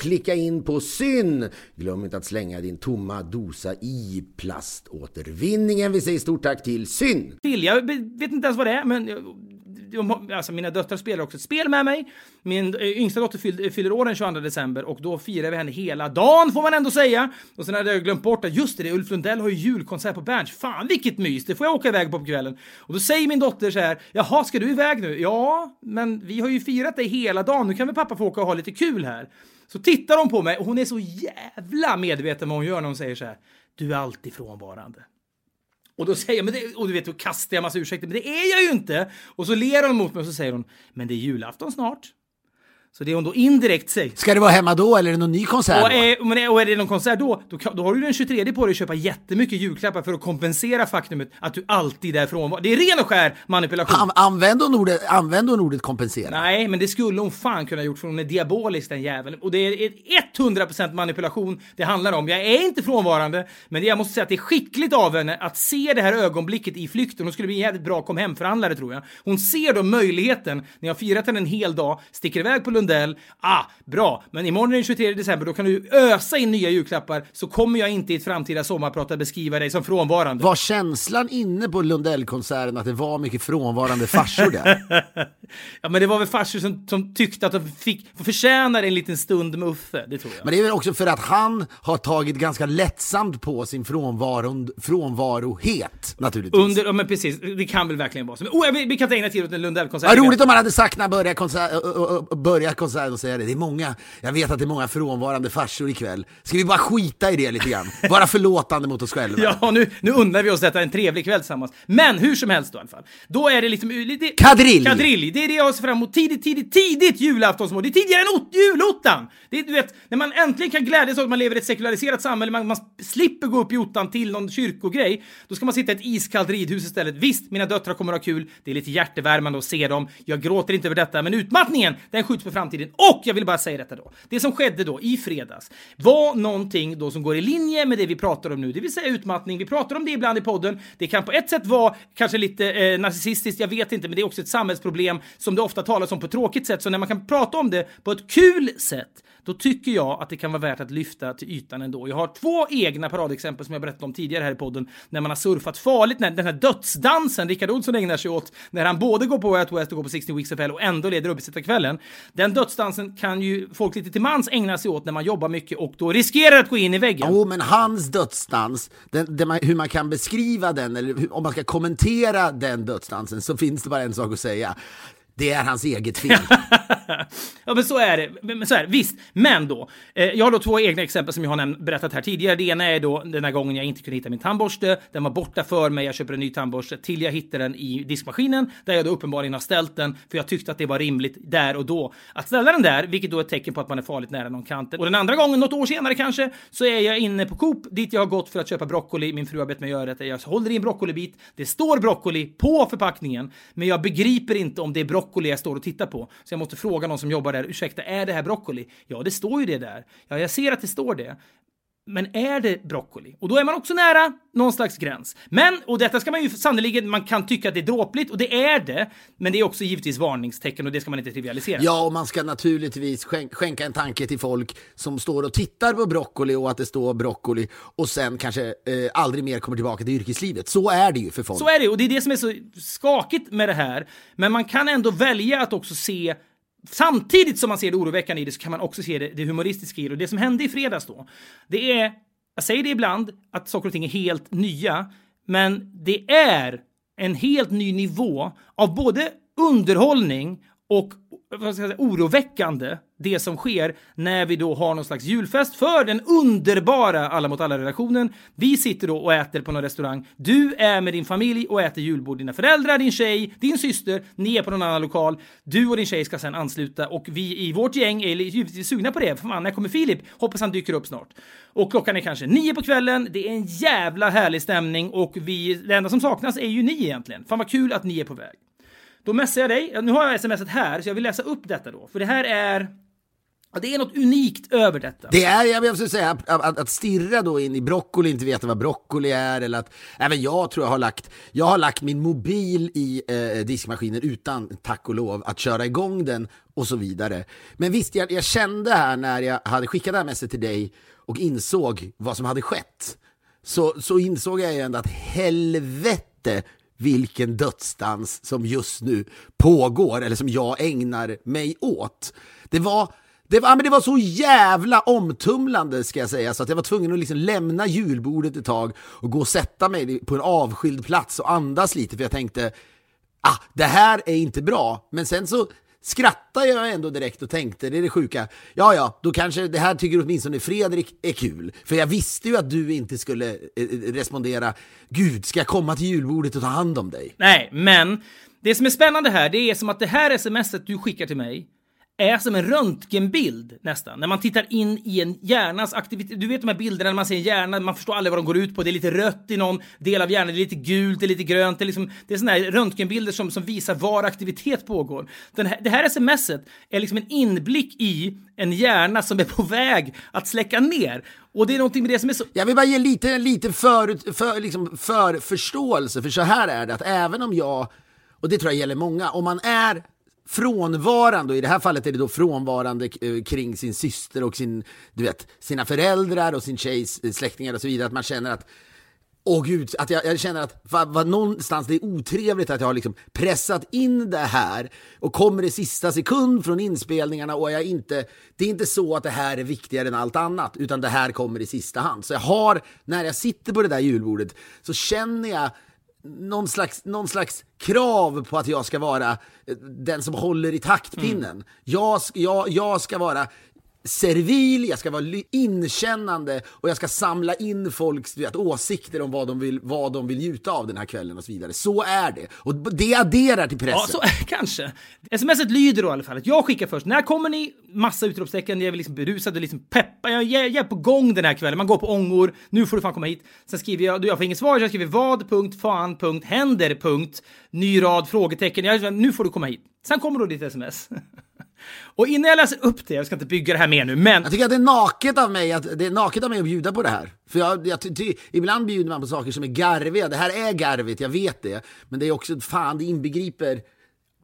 klicka in på syn. Glöm inte att slänga din tomma dosa i plaståtervinningen. Vi säger stort tack till syn. till. Jag vet inte ens vad det är, men alltså mina döttrar spelar också ett spel med mig. Min eh, yngsta dotter fyller, fyller år den 22 december och då firar vi henne hela dagen får man ändå säga. Och sen hade jag glömt bort att just det, Ulf Lundell har ju julkonsert på Berns. Fan vilket mys, det får jag åka iväg på på kvällen. Och då säger min dotter så här, jaha ska du iväg nu? Ja, men vi har ju firat dig hela dagen, nu kan väl pappa få åka och ha lite kul här. Så tittar hon på mig och hon är så jävla medveten vad hon gör när hon säger så här, du är alltid frånvarande. Och då säger jag, men det, och du vet, då kastar jag massa ursäkter, men det är jag ju inte! Och så ler hon mot mig och så säger hon, men det är julafton snart. Så det hon då indirekt säger. Ska det vara hemma då eller är det någon ny konsert? Och då? är, men är- och är det någon konsert då, då, då har du den 23 på dig att köpa jättemycket julklappar för att kompensera faktumet att du alltid är frånvarande. Det är ren och skär manipulation. An- Använd hon ordet, använd hon ordet kompensera? Nej, men det skulle hon fan kunna gjort för hon är diabolisk den jäveln. Och det är ett 100% manipulation det handlar om. Jag är inte frånvarande, men jag måste säga att det är skickligt av henne att se det här ögonblicket i flykten. Hon skulle bli en jävligt bra kom hem-förhandlare tror jag. Hon ser då möjligheten, när jag firat henne en hel dag, sticker iväg på Lundell. Ah, bra, men imorgon är den 23 december, då kan du ösa in nya julklappar så kommer jag inte i ett framtida sommarprat att beskriva dig som frånvarande. Var känslan inne på Lundellkonserten att det var mycket frånvarande farsor där? Ja, men det var väl farsor som, som tyckte att de fick förtjänar en liten stund med Uffe, det tror jag. Men det är väl också för att han har tagit ganska lättsamt på sin frånvaro, frånvarohet naturligtvis. Under, ja men precis, det kan väl verkligen vara så. Men, oh, vi, vi kan ta ägna tid åt en Lundell-konsert. Vad roligt om man hade sagt när han började konsert, konserten och säga det. Det är många, jag vet att det är många frånvarande farsor ikväll. Ska vi bara skita i det lite grann? Vara förlåtande mot oss själva. Ja, nu, nu undrar vi oss detta en trevlig kväll tillsammans. Men hur som helst då i alla fall. Då är det liksom... Det, Kadrilj! Kadrilj! Det är det jag ser fram emot tidigt, tidigt, tidigt julaftonsmål. Det är tidigare än ot- julottan! Det är, du vet, när man äntligen kan glädjas åt att man lever i ett sekulariserat samhälle, man, man slipper gå upp i ottan till någon kyrkogrej, då ska man sitta i ett iskallt ridhus istället. Visst, mina döttrar kommer att ha kul, det är lite hjärtevärmande att se dem, jag gråter inte över detta, men utmattningen, den skjuts på framtiden. Och jag vill bara säga detta då. Det som skedde då i fredags var någonting då som går i linje med det vi pratar om nu, det vill säga utmattning. Vi pratar om det ibland i podden. Det kan på ett sätt vara kanske lite eh, narcissistiskt, jag vet inte, men det är också ett samhällsproblem som det ofta talas om på ett tråkigt sätt. Så när man kan prata om det på ett kul sätt, då tycker jag att det kan vara värt att lyfta till ytan ändå. Jag har två egna paradexempel som jag berättade om tidigare här i podden, när man har surfat farligt, när den här dödsdansen Rickard Olsson ägnar sig åt, när han både går på Way Out West och går på 60 Weeks of Hell och ändå leder uppesittarkvällen. Den dödsdansen kan ju folk lite till mans ägna sig åt när man jobbar mycket och då riskerar att gå in i väggen. Jo, men hans dödsdans, den, den hur man kan beskriva den, eller hur, om man ska kommentera den dödsdansen, så finns det bara en sak att säga. Det är hans eget fel. ja, men så är det. Men så är det. Visst, men då. Eh, jag har då två egna exempel som jag har berättat här tidigare. Det ena är då den här gången jag inte kunde hitta min tandborste. Den var borta för mig. Jag köper en ny tandborste till jag hittar den i diskmaskinen där jag då uppenbarligen har ställt den för jag tyckte att det var rimligt där och då att ställa den där, vilket då är ett tecken på att man är farligt nära någon kant. Och den andra gången, något år senare kanske, så är jag inne på Coop dit jag har gått för att köpa broccoli. Min fru har bett mig göra det. Jag håller i en broccolibit. Det står broccoli på förpackningen, men jag begriper inte om det är broccoli jag står och tittar på. Så jag måste fråga någon som jobbar där. Ursäkta, är det här broccoli? Ja, det står ju det där. Ja, jag ser att det står det. Men är det broccoli? Och då är man också nära någon slags gräns. Men, och detta ska man ju sannoliken, man kan tycka att det är dråpligt, och det är det. Men det är också givetvis varningstecken och det ska man inte trivialisera. Ja, och man ska naturligtvis skänk skänka en tanke till folk som står och tittar på broccoli och att det står broccoli och sen kanske eh, aldrig mer kommer tillbaka till yrkeslivet. Så är det ju för folk. Så är det, och det är det som är så skakigt med det här. Men man kan ändå välja att också se Samtidigt som man ser det oroväckande i det så kan man också se det, det humoristiska i det. Och det som hände i fredags då, det är, jag säger det ibland, att saker och ting är helt nya, men det är en helt ny nivå av både underhållning och vad ska jag säga, oroväckande det som sker när vi då har någon slags julfest för den underbara Alla mot Alla-relationen. Vi sitter då och äter på någon restaurang. Du är med din familj och äter julbord. Dina föräldrar, din tjej, din syster, ni är på någon annan lokal. Du och din tjej ska sen ansluta och vi i vårt gäng är givetvis sugna på det. För fan, när kommer Filip? Hoppas han dyker upp snart. Och klockan är kanske nio på kvällen. Det är en jävla härlig stämning och vi, det enda som saknas är ju ni egentligen. Fan vad kul att ni är på väg. Då messar jag dig. Nu har jag smset här, så jag vill läsa upp detta då. För det här är... Ja, det är något unikt över detta. Det är, jag måste säga, att, att, att stirra då in i broccoli, inte veta vad broccoli är eller att, även jag tror jag har lagt, jag har lagt min mobil i eh, diskmaskinen utan, tack och lov, att köra igång den och så vidare. Men visst, jag, jag kände här när jag hade skickat det här messet till dig och insåg vad som hade skett, så, så insåg jag ju ändå att helvete vilken dödsdans som just nu pågår, eller som jag ägnar mig åt. Det var, det var, men det var så jävla omtumlande ska jag säga, så att jag var tvungen att liksom lämna julbordet ett tag och gå och sätta mig på en avskild plats och andas lite, för jag tänkte, ah, det här är inte bra. Men sen så skrattade jag ändå direkt och tänkte, det är det sjuka, ja ja, då kanske det här tycker åtminstone Fredrik är kul. För jag visste ju att du inte skulle eh, eh, respondera, gud, ska jag komma till julbordet och ta hand om dig? Nej, men det som är spännande här, det är som att det här smset du skickar till mig är som en röntgenbild nästan. När man tittar in i en hjärnas aktivitet. Du vet de här bilderna när man ser en hjärna, man förstår aldrig vad de går ut på. Det är lite rött i någon del av hjärnan, det är lite gult, det är lite grönt. Det är, liksom, det är såna här röntgenbilder som, som visar var aktivitet pågår. Den här, det här smset är liksom en inblick i en hjärna som är på väg att släcka ner. Och det är någonting med det som är så... Jag vill bara ge lite, lite för, för, liksom för förståelse, för så här är det att även om jag, och det tror jag gäller många, om man är frånvarande, och i det här fallet är det då frånvarande eh, kring sin syster och sin, du vet, sina föräldrar och sin tjejs eh, släktingar och så vidare, att man känner att Åh gud, att jag, jag känner att vad, va, någonstans det är otrevligt att jag har liksom pressat in det här och kommer i sista sekund från inspelningarna och jag inte, det är inte så att det här är viktigare än allt annat, utan det här kommer i sista hand. Så jag har, när jag sitter på det där julbordet, så känner jag någon slags, någon slags krav på att jag ska vara eh, den som håller i taktpinnen. Mm. Jag, jag, jag ska vara servil, jag ska vara inkännande och jag ska samla in folks vet, åsikter om vad de, vill, vad de vill njuta av den här kvällen och så vidare. Så är det. Och det adderar till pressen. Ja, så, kanske. Smset lyder då i alla fall att jag skickar först. När kommer ni? Massa utropstecken. Jag är liksom berusad och liksom peppad. Jag, jag, jag är på gång den här kvällen. Man går på ångor. Nu får du fan komma hit. Sen skriver jag, jag får inget svar. så Jag skriver vad, punkt, fan, punkt, händer, punkt, ny rad, frågetecken. Jag, nu får du komma hit. Sen kommer då ditt sms. Och innan jag läser upp det, jag ska inte bygga det här mer nu, men... Jag tycker att det är naket av mig att, det är naket av mig att bjuda på det här. För jag, jag ty, ibland bjuder man på saker som är garviga. Det här är garvigt, jag vet det. Men det är också, fan, det inbegriper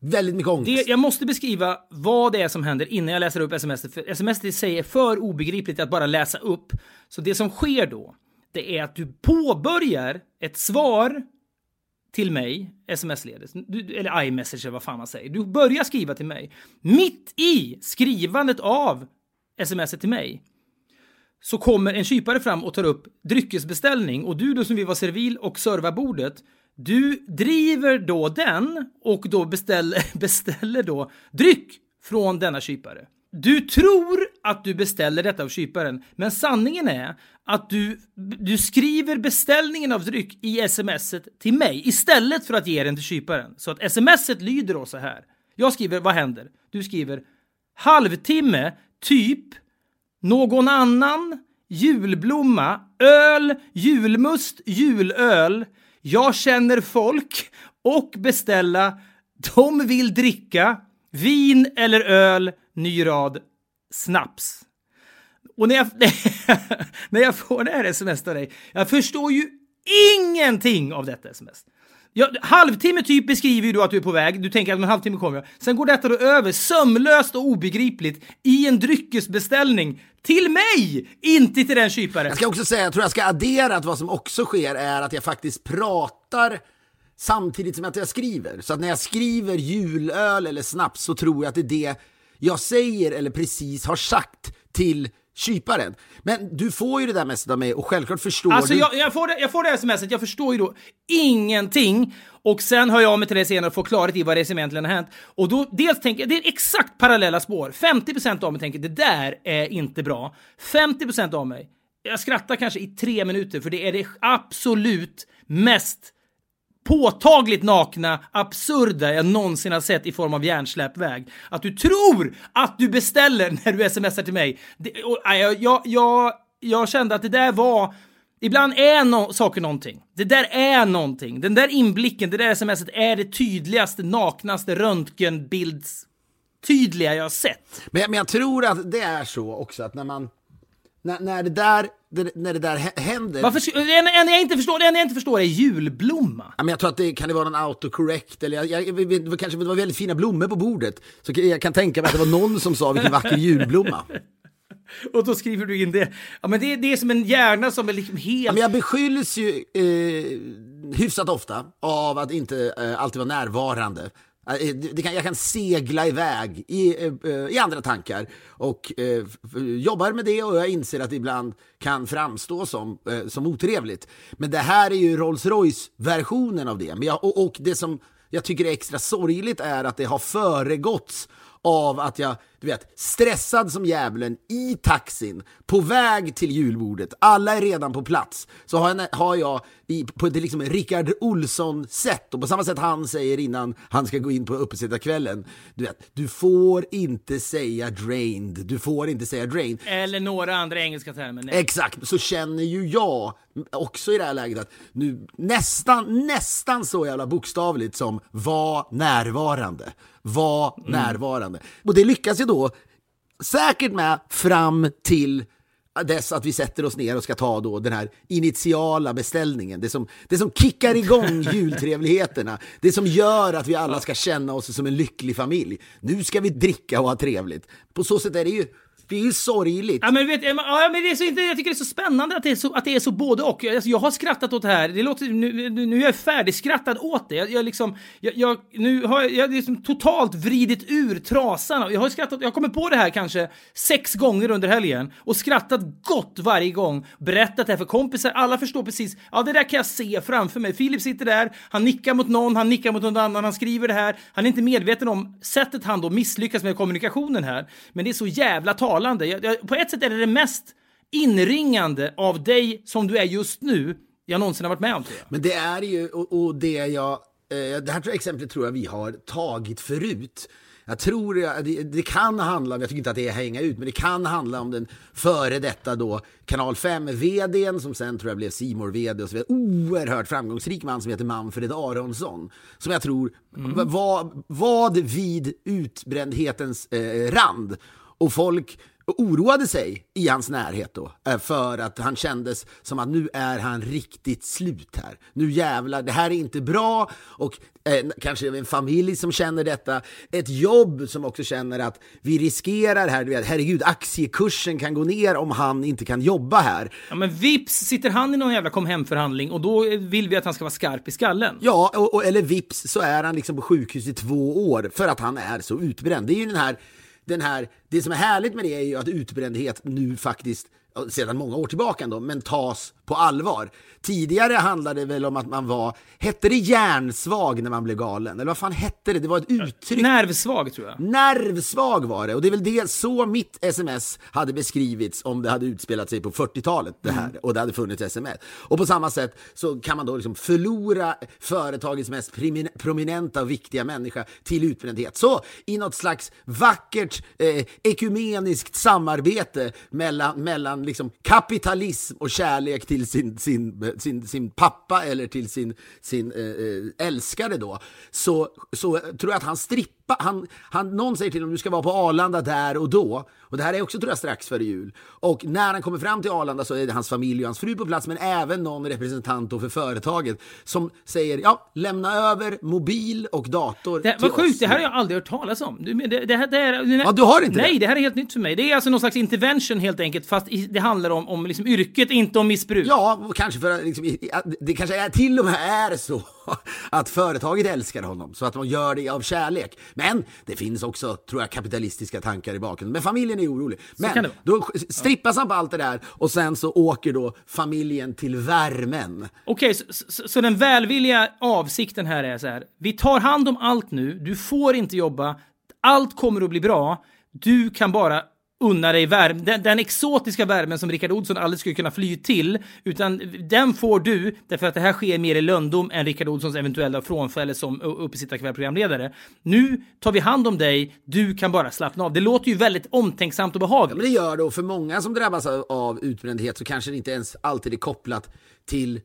väldigt mycket ångest. Det, jag måste beskriva vad det är som händer innan jag läser upp sms. För sms i sig är för obegripligt att bara läsa upp. Så det som sker då, det är att du påbörjar ett svar till mig, sms-ledes, eller iMessage eller vad fan man säger. Du börjar skriva till mig. Mitt i skrivandet av smset till mig så kommer en kypare fram och tar upp dryckesbeställning och du då som vill vara servil och serva bordet du driver då den och då beställer, beställer då dryck från denna kypare. Du tror att du beställer detta av kyparen, men sanningen är att du, du skriver beställningen av dryck i smset till mig istället för att ge den till kyparen. Så att smset lyder då så här. Jag skriver, vad händer? Du skriver halvtimme, typ, någon annan, julblomma, öl, julmust, julöl, jag känner folk och beställa, de vill dricka, vin eller öl, ny rad, snaps. Och när jag, när jag får det här sms av dig, jag förstår ju ingenting av detta sms. Ja, halvtimme typ beskriver ju du att du är på väg, du tänker att om en halvtimme kommer jag. Sen går detta då över sömlöst och obegripligt i en dryckesbeställning till mig, inte till den kyparen. Jag ska också säga, jag tror jag ska addera att vad som också sker är att jag faktiskt pratar samtidigt som att jag skriver. Så att när jag skriver julöl eller snaps så tror jag att det är det jag säger eller precis har sagt till kyparen. Men du får ju det där mest av mig och självklart förstår Alltså du... jag, jag, får det, jag får det här smset, jag förstår ju då ingenting och sen hör jag av mig till dig senare och får klarhet i vad det är som egentligen har hänt. Och då dels tänker jag, det är exakt parallella spår. 50% av mig tänker det där är inte bra. 50% av mig, jag skrattar kanske i tre minuter för det är det absolut mest påtagligt nakna, absurda jag någonsin har sett i form av hjärnsläpväg. Att du tror att du beställer när du smsar till mig. Det, och, jag, jag, jag, jag kände att det där var... Ibland är no saker någonting. Det där är någonting. Den där inblicken, det där smset är det tydligaste, naknaste röntgenbilds tydliga jag har sett. Men, jag- men jag tror att det är så också att när man... När, när det där, det, när det där hä- händer... Varför, enda enda jag inte förstår, enda jag inte förstår är julblomma. Ja, men jag tror att det kan det vara någon autocorrect eller jag, jag, jag, kanske det var väldigt fina blommor på bordet. Så jag kan tänka mig att det var någon som sa vilken vacker julblomma. Och då skriver du in det. Ja, men det, det är som en hjärna som är liksom helt... Ja, men jag beskylls ju eh, hyfsat ofta av att inte eh, alltid vara närvarande. Eh, eh, det- kan, jag kan segla iväg i, eh, i andra tankar och eh, jobbar med det och jag inser att det ibland kan framstå som, eh, som otrevligt. Men det här är ju Rolls Royce-versionen av det. Men jag, och, och det som jag tycker är extra sorgligt är att det har föregåtts av att jag, du vet, stressad som djävulen i taxin, på väg till julbordet, alla är redan på plats, så har jag, har jag i, på ett liksom Rickard Olsson-sätt, och på samma sätt han säger innan han ska gå in på uppesittarkvällen, du vet, du får inte säga drained, du får inte säga drained. Eller några andra engelska termer. Nej. Exakt, så känner ju jag också i det här läget att nu nästan, nästan så jävla bokstavligt som var närvarande. Var närvarande. Och det lyckas ju då säkert med fram till dess att vi sätter oss ner och ska ta då den här initiala beställningen. Det som, det som kickar igång jultrevligheterna. Det som gör att vi alla ska känna oss som en lycklig familj. Nu ska vi dricka och ha trevligt. På så sätt är det ju, det är ju sorgligt. Ja men, vet, ja, men det är så, inte- jag tycker det är så spännande att det är så, att det är så både och. Alltså, jag har skrattat åt det här. Det låter, nu, nu är jag färdigskrattad åt det. Jag, jag liksom, jag, jag, nu har jag, jag liksom totalt vridit ur trasan. Jag har skrattat, jag kommer på det här kanske sex gånger under helgen och skrattat gott varje gång. Berättat det här för kompisar. Alla förstår precis. Ja, det där kan jag se framför mig. Filip sitter där, han nickar mot någon, han nickar mot någon annan, han skriver det här. Han är inte medveten om sättet han då misslyckas med kommunikationen här. Men det är så jävla talande. Jag, jag, på ett sätt är det det mest inringande av dig som du är just nu jag någonsin har varit med om. Tror jag. Men det är ju, och, och det jag, eh, det här exemplet tror jag vi har tagit förut. Jag tror det, det kan handla om, jag tycker inte att det är hänga ut, men det kan handla om den före detta då kanal 5-vdn som sen tror jag blev simor vd och så vidare. Oerhört framgångsrik man som heter Manfred Aronsson. Som jag tror var, var vid utbrändhetens eh, rand. Och folk oroade sig i hans närhet då, eh, för att han kändes som att nu är han riktigt slut här. Nu jävlar, det här är inte bra och eh, kanske en familj som känner detta, ett jobb som också känner att vi riskerar här, du vet, herregud, aktiekursen kan gå ner om han inte kan jobba här. Ja, men vips sitter han i någon jävla kom hem-förhandling och då vill vi att han ska vara skarp i skallen. Ja, och, och, eller vips så är han liksom på sjukhus i två år för att han är så utbränd. Det är ju den här, den här, det som är härligt med det är ju att utbrändhet nu faktiskt, sedan många år tillbaka ändå, men tas på allvar. Tidigare handlade det väl om att man var, hette det hjärnsvag när man blev galen? Eller vad fan hette det? Det var ett uttryck. Nervsvag tror jag. Nervsvag var det och det är väl det så mitt sms hade beskrivits om det hade utspelat sig på 40-talet det här och det hade funnits sms. Och på samma sätt så kan man då liksom förlora företagets mest prominenta och viktiga människa till utbrändhet. Så i något slags vackert eh, ekumeniskt samarbete mellan, mellan liksom kapitalism och kärlek till sin, sin, sin, sin pappa eller till sin, sin eh, eh, älskare då, så, så tror jag att han strippar, han, han, någon säger till honom du ska vara på Arlanda där och då. Och det här är också tror jag strax före jul. Och när han kommer fram till Arlanda så är det hans familj och hans fru på plats, men även någon representant då för företaget som säger ja, lämna över mobil och dator Det, vad sjukt, det här har jag aldrig hört talas om. Men det, det, här- det, är, det, Ja, du har inte Nej, det? det här är helt nytt för mig. Det är alltså någon slags intervention helt enkelt, fast det handlar om, om liksom yrket, inte om missbruk. Ja, kanske för att liksom, det kanske är, till och med är så att företaget älskar honom så att de gör det av kärlek. Men det finns också, tror jag, kapitalistiska tankar i bakgrunden. Men familjen är orolig. Men då strippas han på allt det där och sen så åker då familjen till värmen. Okej, så, så, så den välvilliga avsikten här är så här. Vi tar hand om allt nu. Du får inte jobba. Allt kommer att bli bra. Du kan bara unna dig värme, den, den exotiska värmen som Rickard Olsson aldrig skulle kunna fly till, utan den får du därför att det här sker mer i lönndom än Rickard Olssons eventuella frånfälle som uppesittarkvällsprogramledare. Nu tar vi hand om dig, du kan bara slappna av. Det låter ju väldigt omtänksamt och behagligt. Men det gör det och för många som drabbas av utbrändhet så kanske det inte ens alltid är kopplat till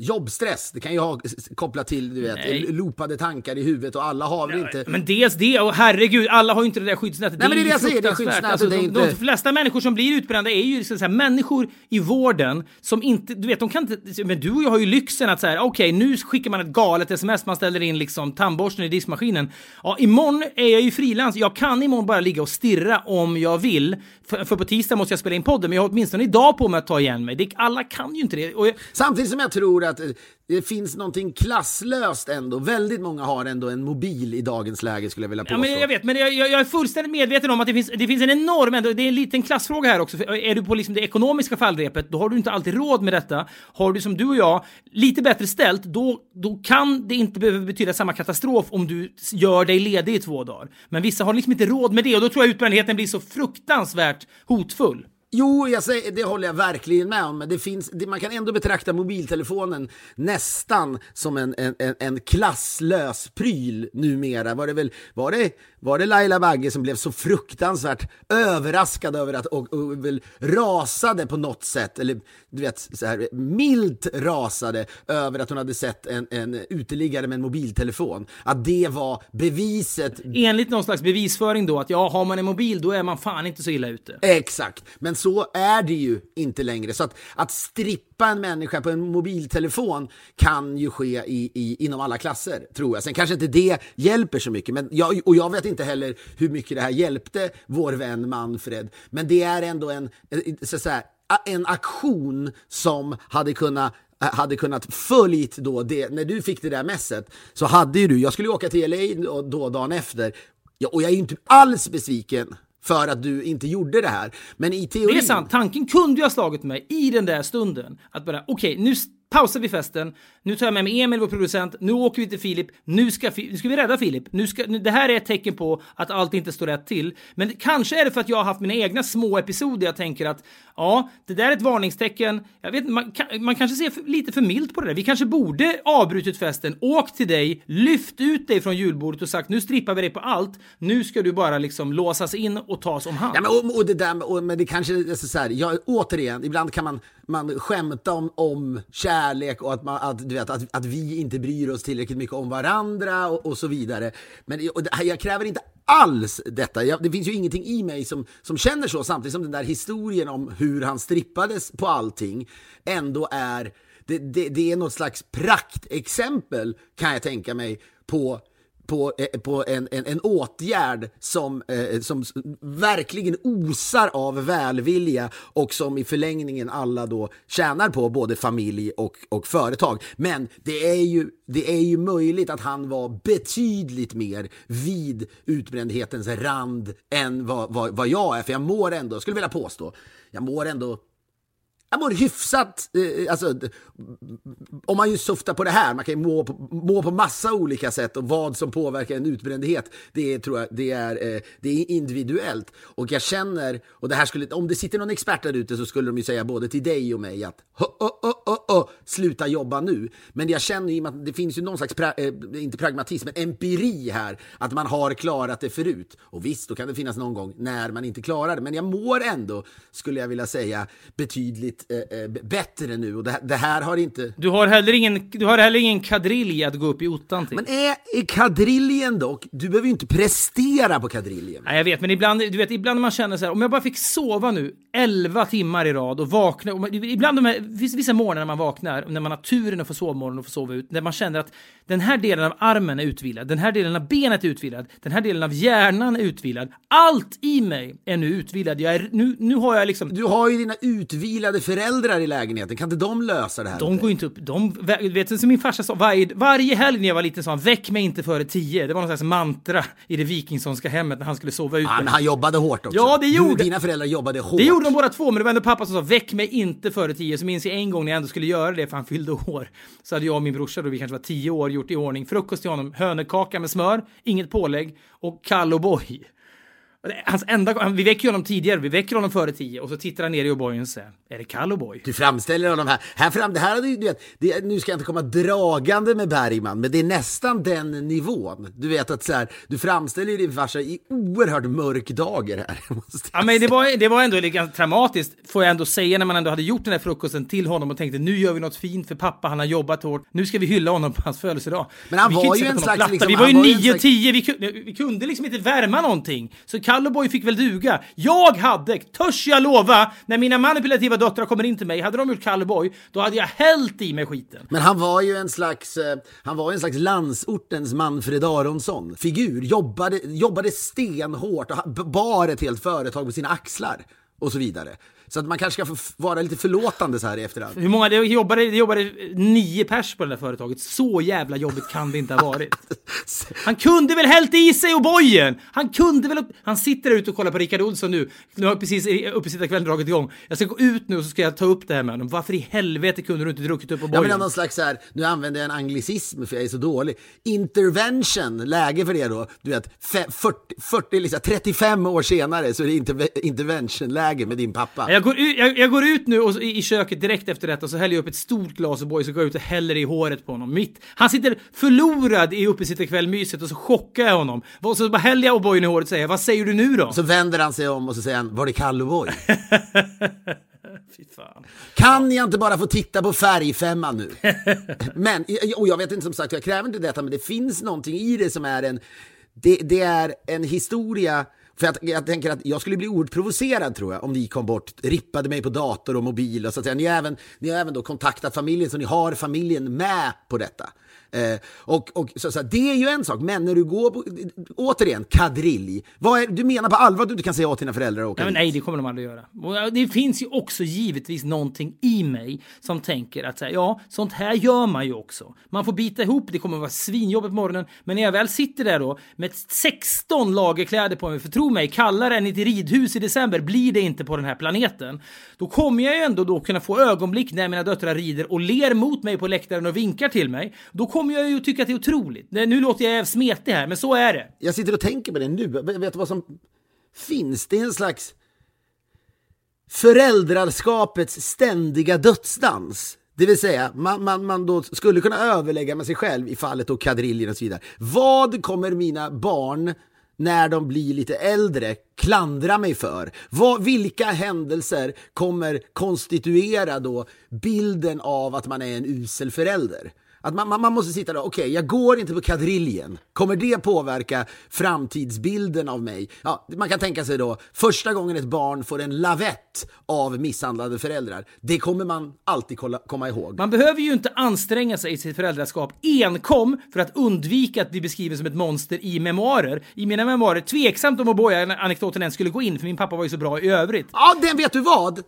jobbstress. Det kan ju ha kopplat till du vet, Nej. loopade tankar i huvudet och alla har väl inte... Men dels det, och herregud, alla har ju inte det där skyddsnätet. Nej, men det är det jag säger, det är skyddsnätet, Alltså, det är de, inte- de flesta människor som blir utbrända är ju så att säga, människor i vården som inte, du vet, de kan inte, men du och jag har ju lyxen att säga, okej, nu skickar man ett galet sms, man ställer in liksom tandborsten i diskmaskinen. Ja, imorgon är jag ju frilans, jag kan imorgon bara ligga och stirra om jag vill, för, för på tisdag måste jag spela in podden, men jag har åtminstone idag på mig att ta igen mig. Det, alla kan ju inte det. Jag, Samtidigt som jag tror att eh, det finns någonting klasslöst ändå. Väldigt många har ändå en mobil i dagens läge skulle jag vilja påstå. Ja, men jag vet, men jag, jag, jag är fullständigt medveten om att det finns, det finns en enorm, ändå, det är en liten klassfråga här också. För är du på liksom det ekonomiska fallrepet, då har du inte alltid råd med detta. Har du som du och jag lite bättre ställt, då, då kan det inte behöva betyda samma katastrof om du gör dig ledig i två dagar. Men vissa har liksom inte råd med det och då tror jag utbrändheten blir så fruktansvärt hotfull. Jo, jag säger, det håller jag verkligen med om. Men det finns, det, man kan ändå betrakta mobiltelefonen nästan som en, en, en, klasslös pryl numera. Var det, väl, var, det, var det Laila Bagge som blev så fruktansvärt överraskad över att och, och väl rasade på något sätt, eller du vet, så här, milt rasade över att hon hade sett en, en uteliggare med en mobiltelefon. Att det var beviset Enligt någon slags bevisföring då, att ja, har man en mobil, då är man fan inte så illa ute. Exakt, men så är det ju inte längre. Så att, att strippa en människa på en mobiltelefon kan ju ske i, i, inom alla klasser, tror jag. Sen kanske inte det hjälper så mycket, men jag, och jag vet inte heller hur mycket det här hjälpte vår vän Manfred. Men det är ändå en, eh, så att säga, en aktion som hade kunnat eh, hade kunnat följt då det, när du fick det där messet så hade ju du, jag skulle ju åka till LA då, dagen efter ja, och jag är ju inte alls besviken för att du inte gjorde det här. Men i teorin... Det är sant, tanken kunde ju ha slagit mig i den där stunden. Att bara, okej, nu s- pausar vi festen, nu tar jag med mig Emil, vår producent, nu åker vi till Filip, nu ska, nu ska vi rädda Filip. Nu ska, nu, det här är ett tecken på att allt inte står rätt till. Men kanske är det för att jag har haft mina egna små episoder jag tänker att ja, det där är ett varningstecken. Jag vet man, man kanske ser för, lite för milt på det där. Vi kanske borde avbrutit festen, åkt till dig, lyft ut dig från julbordet och sagt nu strippar vi dig på allt. Nu ska du bara liksom låsas in och tas om hand. Ja, men, och, och det där, och, men det kanske är så här, jag, återigen, ibland kan man, man skämtar om, om kärlek och att, man, att, du vet, att, att vi inte bryr oss tillräckligt mycket om varandra och, och så vidare. Men och det, jag kräver inte alls detta. Jag, det finns ju ingenting i mig som, som känner så, samtidigt som den där historien om hur han strippades på allting ändå är, det, det, det är något slags praktexempel kan jag tänka mig på på, eh, på en, en, en åtgärd som, eh, som verkligen osar av välvilja och som i förlängningen alla då tjänar på, både familj och, och företag. Men det är, ju, det är ju möjligt att han var betydligt mer vid utbrändhetens rand än vad, vad, vad jag är, för jag mår ändå, jag skulle vilja påstå, jag mår ändå jag mår hyfsat, eh, alltså, om man ju softar på det här, man kan ju må på, må på massa olika sätt och vad som påverkar en utbrändhet, det är, tror jag, det är, eh, det är individuellt. Och jag känner, och det här skulle, om det sitter någon expert där ute så skulle de ju säga både till dig och mig att "Hå, oh, oh, oh, oh, sluta jobba nu. Men jag känner ju att det finns ju någon slags, pra, eh, inte pragmatism, men empiri här, att man har klarat det förut. Och visst, då kan det finnas någon gång när man inte klarar det, men jag mår ändå, skulle jag vilja säga, betydligt eh, eh, bättre nu. Och det, här- det här har inte... Du har heller ingen, du har heller ingen kadrilj att gå upp i ottan till. Men är, är kadriljen dock, du behöver ju inte prestera på kadriljen. Nej, jag vet, men ibland, du vet, ibland när man känner så här, om jag bara fick sova nu 11 timmar i rad och vakna, och ibland de här, vissa, vissa morgnar när man vaknar, när man har turen att få sovmorgon och få sova ut, när man känner att den här delen av armen är utvilad, den här delen av benet är utvilad, den här delen av hjärnan är utvilad, allt i mig är nu utvilad. Jag är, nu, nu har jag liksom, Du har ju dina utvilade föräldrar i lägenheten, kan inte de lösa det här? de går inte upp, de, vet du, som min farsa sa, varje, varje helg när jag var liten sa han, väck mig inte före tio. Det var någon slags mantra i det Wikingssonska hemmet när han skulle sova ut. Ja, men han jobbade hårt också. Ja, det gjorde- Du, dina föräldrar jobbade hårt. Det gjorde de båda två, men det var ändå pappa som sa väck mig inte före tio. Så minns jag en gång när jag ändå skulle göra det för han fyllde år. Så hade jag och min brorsa, då vi kanske var tio år, gjort i ordning frukost till honom. Hönökaka med smör, inget pålägg och kall O'boy. Och det Hans enda, vi väcker honom tidigare, vi väcker honom före tio och så tittar han ner i O'boyen och säger är det kall O'boy? Du framställer honom här. här fram, det här hade ju, du vet, det, nu ska jag inte komma dragande med Bergman, men det är nästan den nivån. Du vet att så här, du framställer ju din farsa i oerhört mörk dager här. Ja, men det var, det var ändå lite ganska traumatiskt, får jag ändå säga, när man ändå hade gjort den här frukosten till honom och tänkte nu gör vi något fint för pappa, han har jobbat hårt, nu ska vi hylla honom på hans födelsedag. Men han Vi var ju en slags liksom- vi var ju 9 slags- 10 vi, kunde- vi kunde liksom inte värma någonting. Så Callowboy fick väl duga. Jag hade, törs jag lova, när mina manipulativa döttrar kommer in till mig, hade de gjort Callowboy, då hade jag hällt i mig skiten. Men han var ju en slags, eh, han var ju en slags landsortens Manfred Aronsson figur. Jobbade, jobbade stenhårt och bar ett helt företag på sina axlar och så vidare. Så att man kanske ska vara lite förlåtande så här i efterhand. Hur många, det jobbade, det jobbade nio pers på det där företaget. Så jävla jobbigt kan det inte ha varit. Han kunde väl hällt i sig och bojen! Han kunde väl... Han sitter där ute och kollar på Rickard Olsson nu. Nu har precis uppesittarkvällen dragit igång. Jag ska gå ut nu och så ska jag ta upp det här med honom. Varför i helvete kunde du inte druckit upp Jag bojen? menar någon slags så här, nu använder jag en anglicism för jag är så dålig. Intervention, läge för det då. Du vet, fe- 40, 40 liksom, 35 år senare så är det interve- intervention-läge med din pappa. Jag går, ut, jag, jag går ut nu och, i, i köket direkt efter detta så häller jag upp ett stort glas O'boy så går jag ut och häller i håret på honom. Mitt. Han sitter förlorad i uppesittarkväll-myset och så chockar jag honom. Och så bara häller jag O'boyen i håret och säger vad säger du nu då? Så vänder han sig om och så säger han, var det Kalleboy? Fy fan. Kan jag inte bara få titta på färgfemman nu? Men, och jag vet inte som sagt, jag kräver inte detta, men det finns någonting i det som är en, det, det är en historia för jag, jag tänker att jag skulle bli oerhört provocerad tror jag om ni kom bort, rippade mig på dator och mobil och så att säga. Ni har även, ni har även då kontaktat familjen så ni har familjen med på detta. Eh, och, och så, så det är ju en sak, men när du går på, återigen, kadrilj. Vad är, du menar på allvar att du inte kan säga åt dina föräldrar att åka Nej, nej, det kommer de aldrig göra. Och det finns ju också givetvis någonting i mig som tänker att så här, ja, sånt här gör man ju också. Man får bita ihop, det kommer att vara svinjobbigt på morgonen, men när jag väl sitter där då med 16 lager kläder på mig, för tro mig, kallare än i ett ridhus i december blir det inte på den här planeten. Då kommer jag ju ändå då kunna få ögonblick när mina döttrar rider och ler mot mig på läktaren och vinkar till mig. Då kommer jag ju tycka att det är otroligt. Nu låter jag smetig här, men så är det. Jag sitter och tänker på det nu. Vet du vad som finns? Det är en slags föräldraskapets ständiga dödsdans. Det vill säga, man, man, man då skulle kunna överlägga med sig själv i fallet då kadriljen och så vidare. Vad kommer mina barn när de blir lite äldre klandra mig för? Vad, vilka händelser kommer konstituera då bilden av att man är en usel förälder? Att man, man, man måste sitta där, okej, jag går inte på kadriljen. Kommer det påverka framtidsbilden av mig? Ja, man kan tänka sig då, första gången ett barn får en lavett av misshandlade föräldrar, det kommer man alltid kolla, komma ihåg. Man behöver ju inte anstränga sig i sitt föräldraskap enkom för att undvika att bli beskriven som ett monster i memoarer. I mina memoarer, tveksamt om O'boy-anekdoten ens skulle gå in, för min pappa var ju så bra i övrigt. Ja, den vet du vad?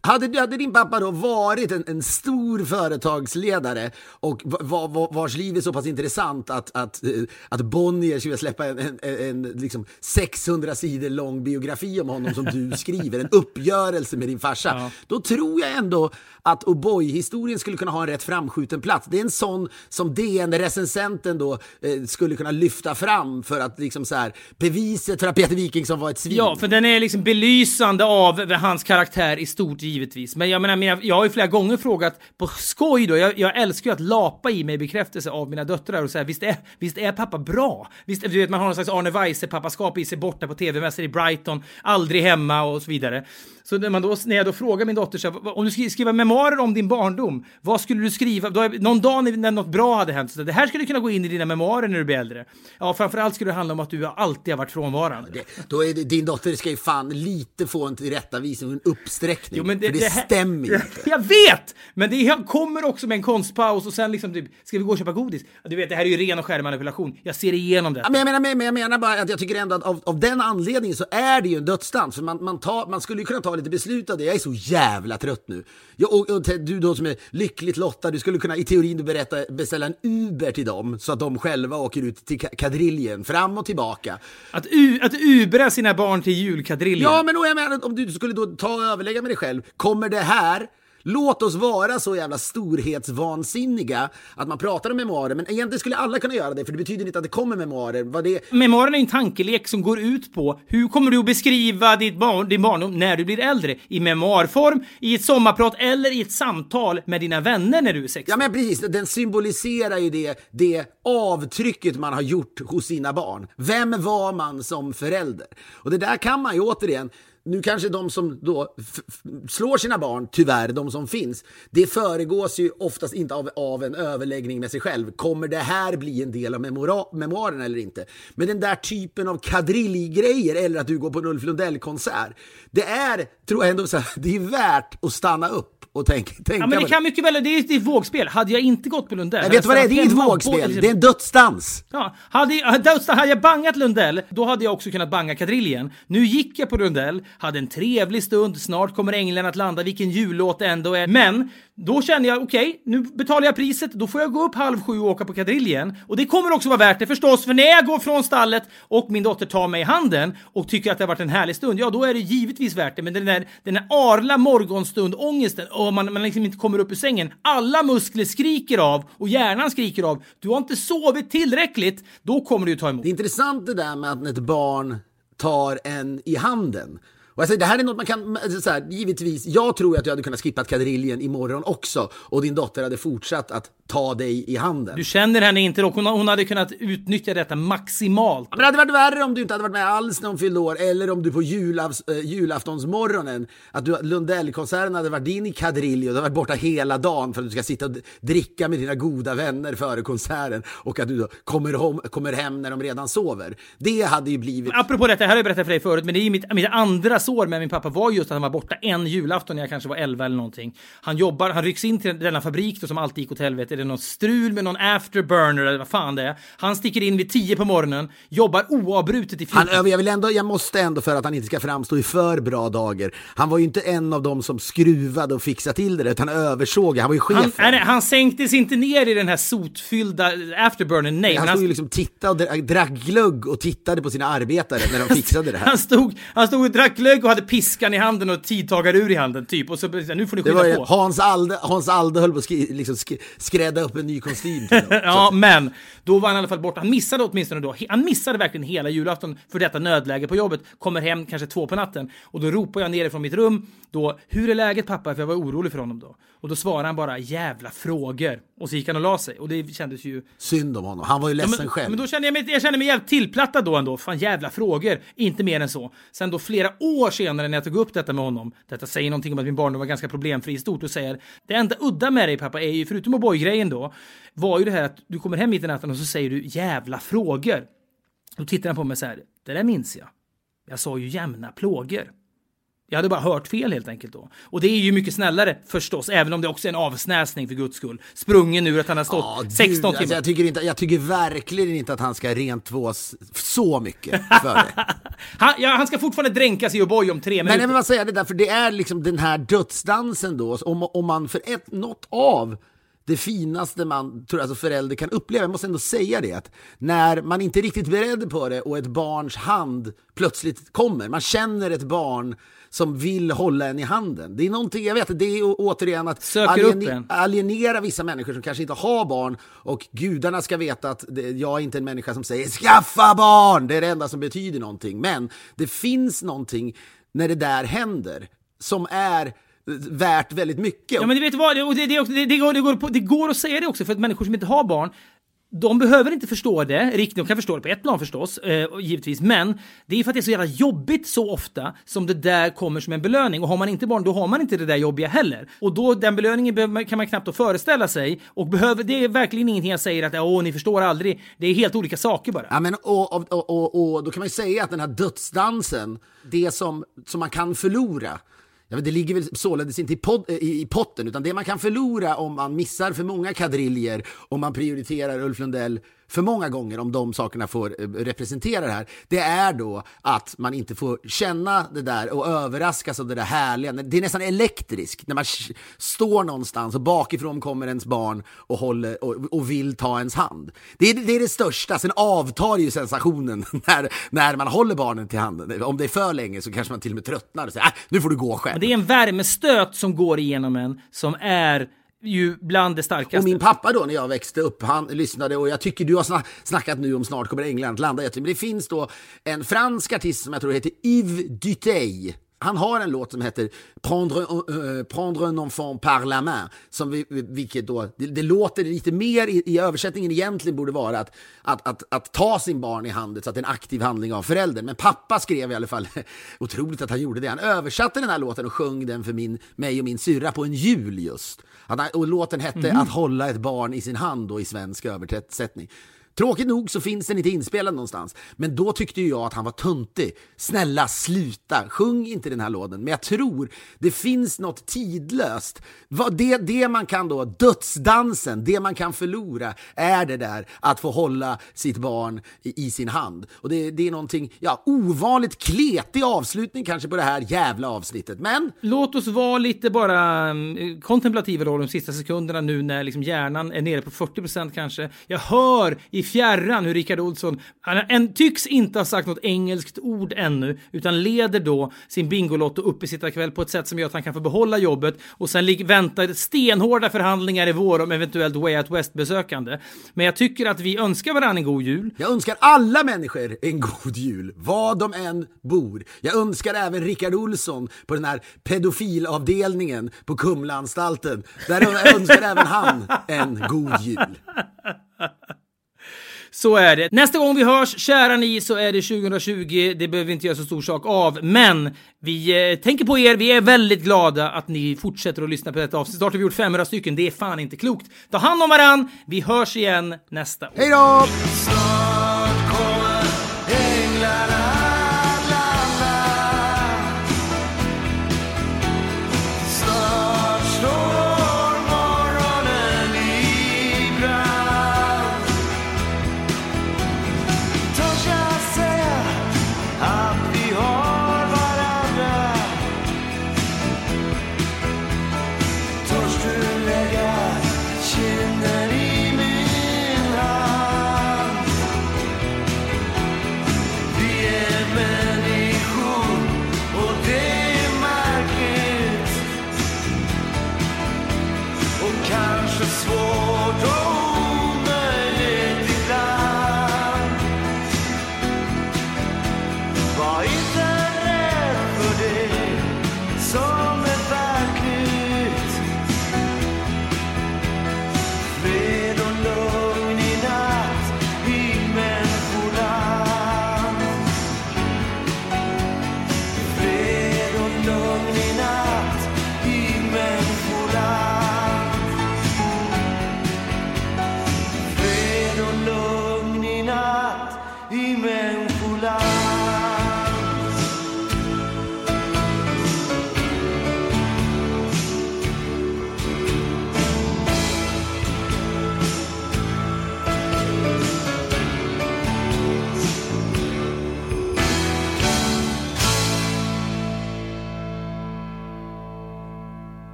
Hade, hade din pappa då varit en, en stor företagsledare och va, va, vars liv är så pass intressant att, att, eh, att Bonnier skulle släppa en, en, en liksom 600 sidor lång biografi om honom som du skriver, en uppgörelse med din farsa, Ja. då tror jag ändå att O'boy-historien skulle kunna ha en rätt framskjuten plats. Det är en sån som DN-recensenten då eh, skulle kunna lyfta fram för att liksom så här, beviset för att Peter Wikingsson var ett svin. Ja, för den är liksom belysande av hans karaktär i stort givetvis. Men jag menar, mina, jag har ju flera gånger frågat på skoj då, jag, jag älskar ju att lapa i mig bekräftelse av mina döttrar och säga visst är, visst är pappa bra? Visst, du vet man har någon slags Arne Weise-pappaskap i sig borta på tv-mässor i Brighton, aldrig hemma och så vidare. Så när, man då, när jag då frågar min dotter så här, "Vad- om du skulle skriva memoarer om din barndom, vad skulle du skriva? Då, någon dag när, något bra hade hänt, så det här skulle kunna gå in i dina memoarer när du blir äldre. Ja, framförallt skulle det handla om att du alltid har varit frånvarande. Det, då är det, din dotter ska ju fan lite få en tillrättavisning en uppsträckning. Jo, men för det här- stämmer ju inte. Jag vet! Men det kommer också med en konstpaus och sen liksom typ, ska vi gå och köpa godis? Du vet, det här är ju ren och skär manipulation. Jag ser igenom det. Ja, men jag, menar, men jag menar bara att jag tycker ändå att av, av den anledningen så är det ju en dödsdans. För man, man, tar, man skulle ju kunna ta lite beslut av det. Jag är så jävla trött nu. Jag, och, och du då som är lyckligt lottad, du skulle kunna i teorin berätta, beställa en Uber till dem så att de själva åker ut till ka- kadriljen, fram och tillbaka. Att, u- att ubra sina barn till julkadrillen. Ja, men då, jag menar, om du skulle då ta och överlägga med dig själv, kommer det här Låt oss vara så jävla storhetsvansinniga att man pratar om memoarer, men egentligen skulle alla kunna göra det, för det betyder inte att det kommer memoarer. Vad det, Memoaren är en tankelek som går ut på hur kommer du att beskriva ditt barn, din barndom när du blir äldre? I memoarform, i ett sommarprat eller i ett samtal med dina vänner när du är 60. Ja men precis, den symboliserar ju det, det avtrycket man har gjort hos sina barn. Vem var man som förälder? Och det där kan man ju återigen, nu kanske de som då slår sina barn, tyvärr, de som finns, det föregås ju oftast inte av, av en överläggning med sig själv. Kommer det här bli en del av memoarerna memoaren eller inte? Men den där typen av kadrilligrejer eller att du går på en Ulf Lundell-konsert, det är, tror jag ändå så här, det är värt att stanna upp och tänka, tänka Ja, men det kan mycket väl, det är ett vågspel. Hade jag inte gått på Lundell... Jag hade vet du vad det är? Det är inget vågspel, det är en dödsdans. Ja, hade, hade, hade jag bangat Lundell, då hade jag också kunnat banga kadriljen. Nu gick jag på Lundell, hade en trevlig stund, snart kommer änglarna att landa, vilken jullåt det ändå är. Men då känner jag, okej, nu betalar jag priset, då får jag gå upp halv sju och åka på kadriljen. Och det kommer också vara värt det förstås, för när jag går från stallet och min dotter tar mig i handen och tycker att det har varit en härlig stund, ja då är det givetvis värt det. Men den där, den där arla morgonstund-ångesten, och man, man liksom inte kommer upp ur sängen, alla muskler skriker av och hjärnan skriker av, du har inte sovit tillräckligt, då kommer du ju ta emot. Det är intressant det där med att ett barn tar en i handen. Och jag säger, det här är något man kan, så här, givetvis, jag tror att du hade kunnat skippa kadriljen imorgon också och din dotter hade fortsatt att ta dig i handen. Du känner henne inte dock, hon, hon hade kunnat utnyttja detta maximalt. Men det hade varit värre om du inte hade varit med alls när hon fyllde år eller om du på julafs, äh, julaftonsmorgonen, att du, Lundellkonserten hade varit din i kadrilj och du hade varit borta hela dagen för att du ska sitta och dricka med dina goda vänner före konserten och att du då kommer, hom, kommer hem när de redan sover. Det hade ju blivit... Apropå detta, det här har jag berättat för dig förut, men det är ju mitt, mitt andra sår med min pappa var just att han var borta en julafton när jag kanske var 11 eller någonting. Han jobbar, han rycks in till denna fabrik då som alltid gick åt helvete. Är det något strul med någon afterburner eller vad fan det är? Han sticker in vid 10 på morgonen, jobbar oavbrutet i 14 Han, över- jag, vill ändå, jag måste ändå, för att han inte ska framstå i för bra dagar, han var ju inte en av dem som skruvade och fixade till det där, utan han översåg, han var ju han, chefen. nej, nej, han sänktes inte ner i den här sotfyllda afterburnern, nej. han men stod ju liksom titta och dra- drack glögg och tittade på sina arbetare när de fixade det här. Han stod, han stod och drack glögg och hade piskan i handen och tidtagarur i handen typ. Och så nu får ni skynda på. Hans, Alde, Hans Alde höll på att skri, liksom sk, skrädda upp en ny kostym till dem. Ja, men då var han i alla fall borta. Han missade åtminstone då. Han missade verkligen hela julafton för detta nödläge på jobbet. Kommer hem kanske två på natten och då ropar jag ner från mitt rum då. Hur är läget pappa? För jag var orolig för honom då. Och då svarar han bara jävla frågor. Och så gick han och la sig och det kändes ju Synd om honom, han var ju ledsen men, själv. men då kände jag mig, jag kände mig jävligt tillplattad då ändå. Fan jävla frågor. Inte mer än så. Sen då flera år senare när jag tog upp detta med honom. Detta säger någonting om att min barndom var ganska problemfri i stort och säger det enda udda med dig pappa är ju, förutom O'boy-grejen då, var ju det här att du kommer hem mitt i natten och så säger du jävla frågor. Då tittar han på mig så här. Det där minns jag. Jag sa ju jämna plågor. Jag hade bara hört fel helt enkelt då. Och det är ju mycket snällare förstås, även om det också är en avsnäsning för guds skull. Sprungen ur att han har stått Ja, du, 16 timmar. alltså, jag, tycker inte, jag tycker verkligen inte att han ska rent tvås så mycket för det. Han, ja, han ska fortfarande dränkas i O'boy om tre Men minuter. jag vill bara säga det där, för det är liksom den här dödsdansen då, om, om man för ett, något av det finaste man tror alltså förälder kan uppleva, jag måste ändå säga det, att när man inte är riktigt beredd på det och ett barns hand plötsligt kommer, man känner ett barn som vill hålla en i handen. Det är någonting, jag vet, det är återigen att en. alienera vissa människor som kanske inte har barn och gudarna ska veta att jag är inte en människa som säger skaffa barn, det är det enda som betyder någonting. Men det finns någonting när det där händer som är värt väldigt mycket. Ja men du vet vad, det, det, det, det, går, det, går det går att säga det också för att människor som inte har barn de behöver inte förstå det, riktigt, de kan förstå det på ett plan förstås, eh, givetvis, men det är för att det är så jävla jobbigt så ofta som det där kommer som en belöning. Och har man inte barn, då har man inte det där jobbiga heller. Och då, den belöningen kan man knappt föreställa sig. Och behöver, det är verkligen ingenting jag säger att åh, ni förstår aldrig. Det är helt olika saker bara. Ja, men, och, och, och, och, och då kan man ju säga att den här dödsdansen, det som, som man kan förlora, ja, det ligger väl således inte i, pod, i, i potten, utan det man kan förlora om man missar för många kadriljer, om man prioriterar Ulf Lundell för många gånger, om de sakerna får eh, representera det här, det är då att man inte får känna det där och överraskas av det där härliga. Det är nästan elektriskt när man står någonstans och bakifrån kommer ens barn och, håller, och, och vill ta ens hand. Det är, det är det största, sen avtar ju sensationen när, när man håller barnen till handen. Om det är för länge så kanske man till och med tröttnar och säger äh, nu får du gå själv. Men det är en värmestöt som går igenom en som är ju bland det starkaste. Och min pappa då när jag växte upp, han lyssnade och jag tycker du har snack, snackat nu om Snart kommer England att landa. Men det finns då en fransk artist som jag tror heter Yves Duteil. Han har en låt som heter Prendre, uh, Prendre un enfant par la main. Som vi, vilket då, det, det låter lite mer i, i översättningen egentligen borde vara att, att, att, att ta sin barn i handen så att det är en aktiv handling av föräldern. Men pappa skrev i alla fall, otroligt att han gjorde det, han översatte den här låten och sjöng den för min, mig och min syrra på en jul just. Och låten hette Att hålla ett barn i sin hand då i svensk översättning. Tråkigt nog så finns den inte inspelad någonstans. Men då tyckte ju jag att han var töntig. Snälla sluta, sjung inte den här låten. Men jag tror det finns något tidlöst. Det, det man kan då, dödsdansen, det man kan förlora är det där att få hålla sitt barn i, i sin hand. Och det, det är någonting, ja, ovanligt kletig avslutning kanske på det här jävla avsnittet. Men Låt oss vara lite bara mm, kontemplativa då de sista sekunderna nu när liksom hjärnan är nere på 40% kanske. Jag hör i fjärran hur Rickard Olsson, han en, tycks inte ha sagt något engelskt ord ännu, utan leder då sin Bingolotto uppesittarkväll kväll på ett sätt som gör att han kan få behålla jobbet och sen lig- väntar stenhårda förhandlingar i vår om eventuellt Way Out West-besökande. Men jag tycker att vi önskar varandra en god jul. Jag önskar alla människor en god jul, var de än bor. Jag önskar även Rickard Olsson på den här pedofilavdelningen på Kumlaanstalten. Där önskar även han en god jul. Så är det. Nästa gång vi hörs, kära ni, så är det 2020. Det behöver vi inte göra så stor sak av, men vi eh, tänker på er. Vi är väldigt glada att ni fortsätter att lyssna på detta avsnitt. Snart har vi gjort 500 stycken. Det är fan inte klokt. Ta hand om varann. Vi hörs igen nästa år. Hej då!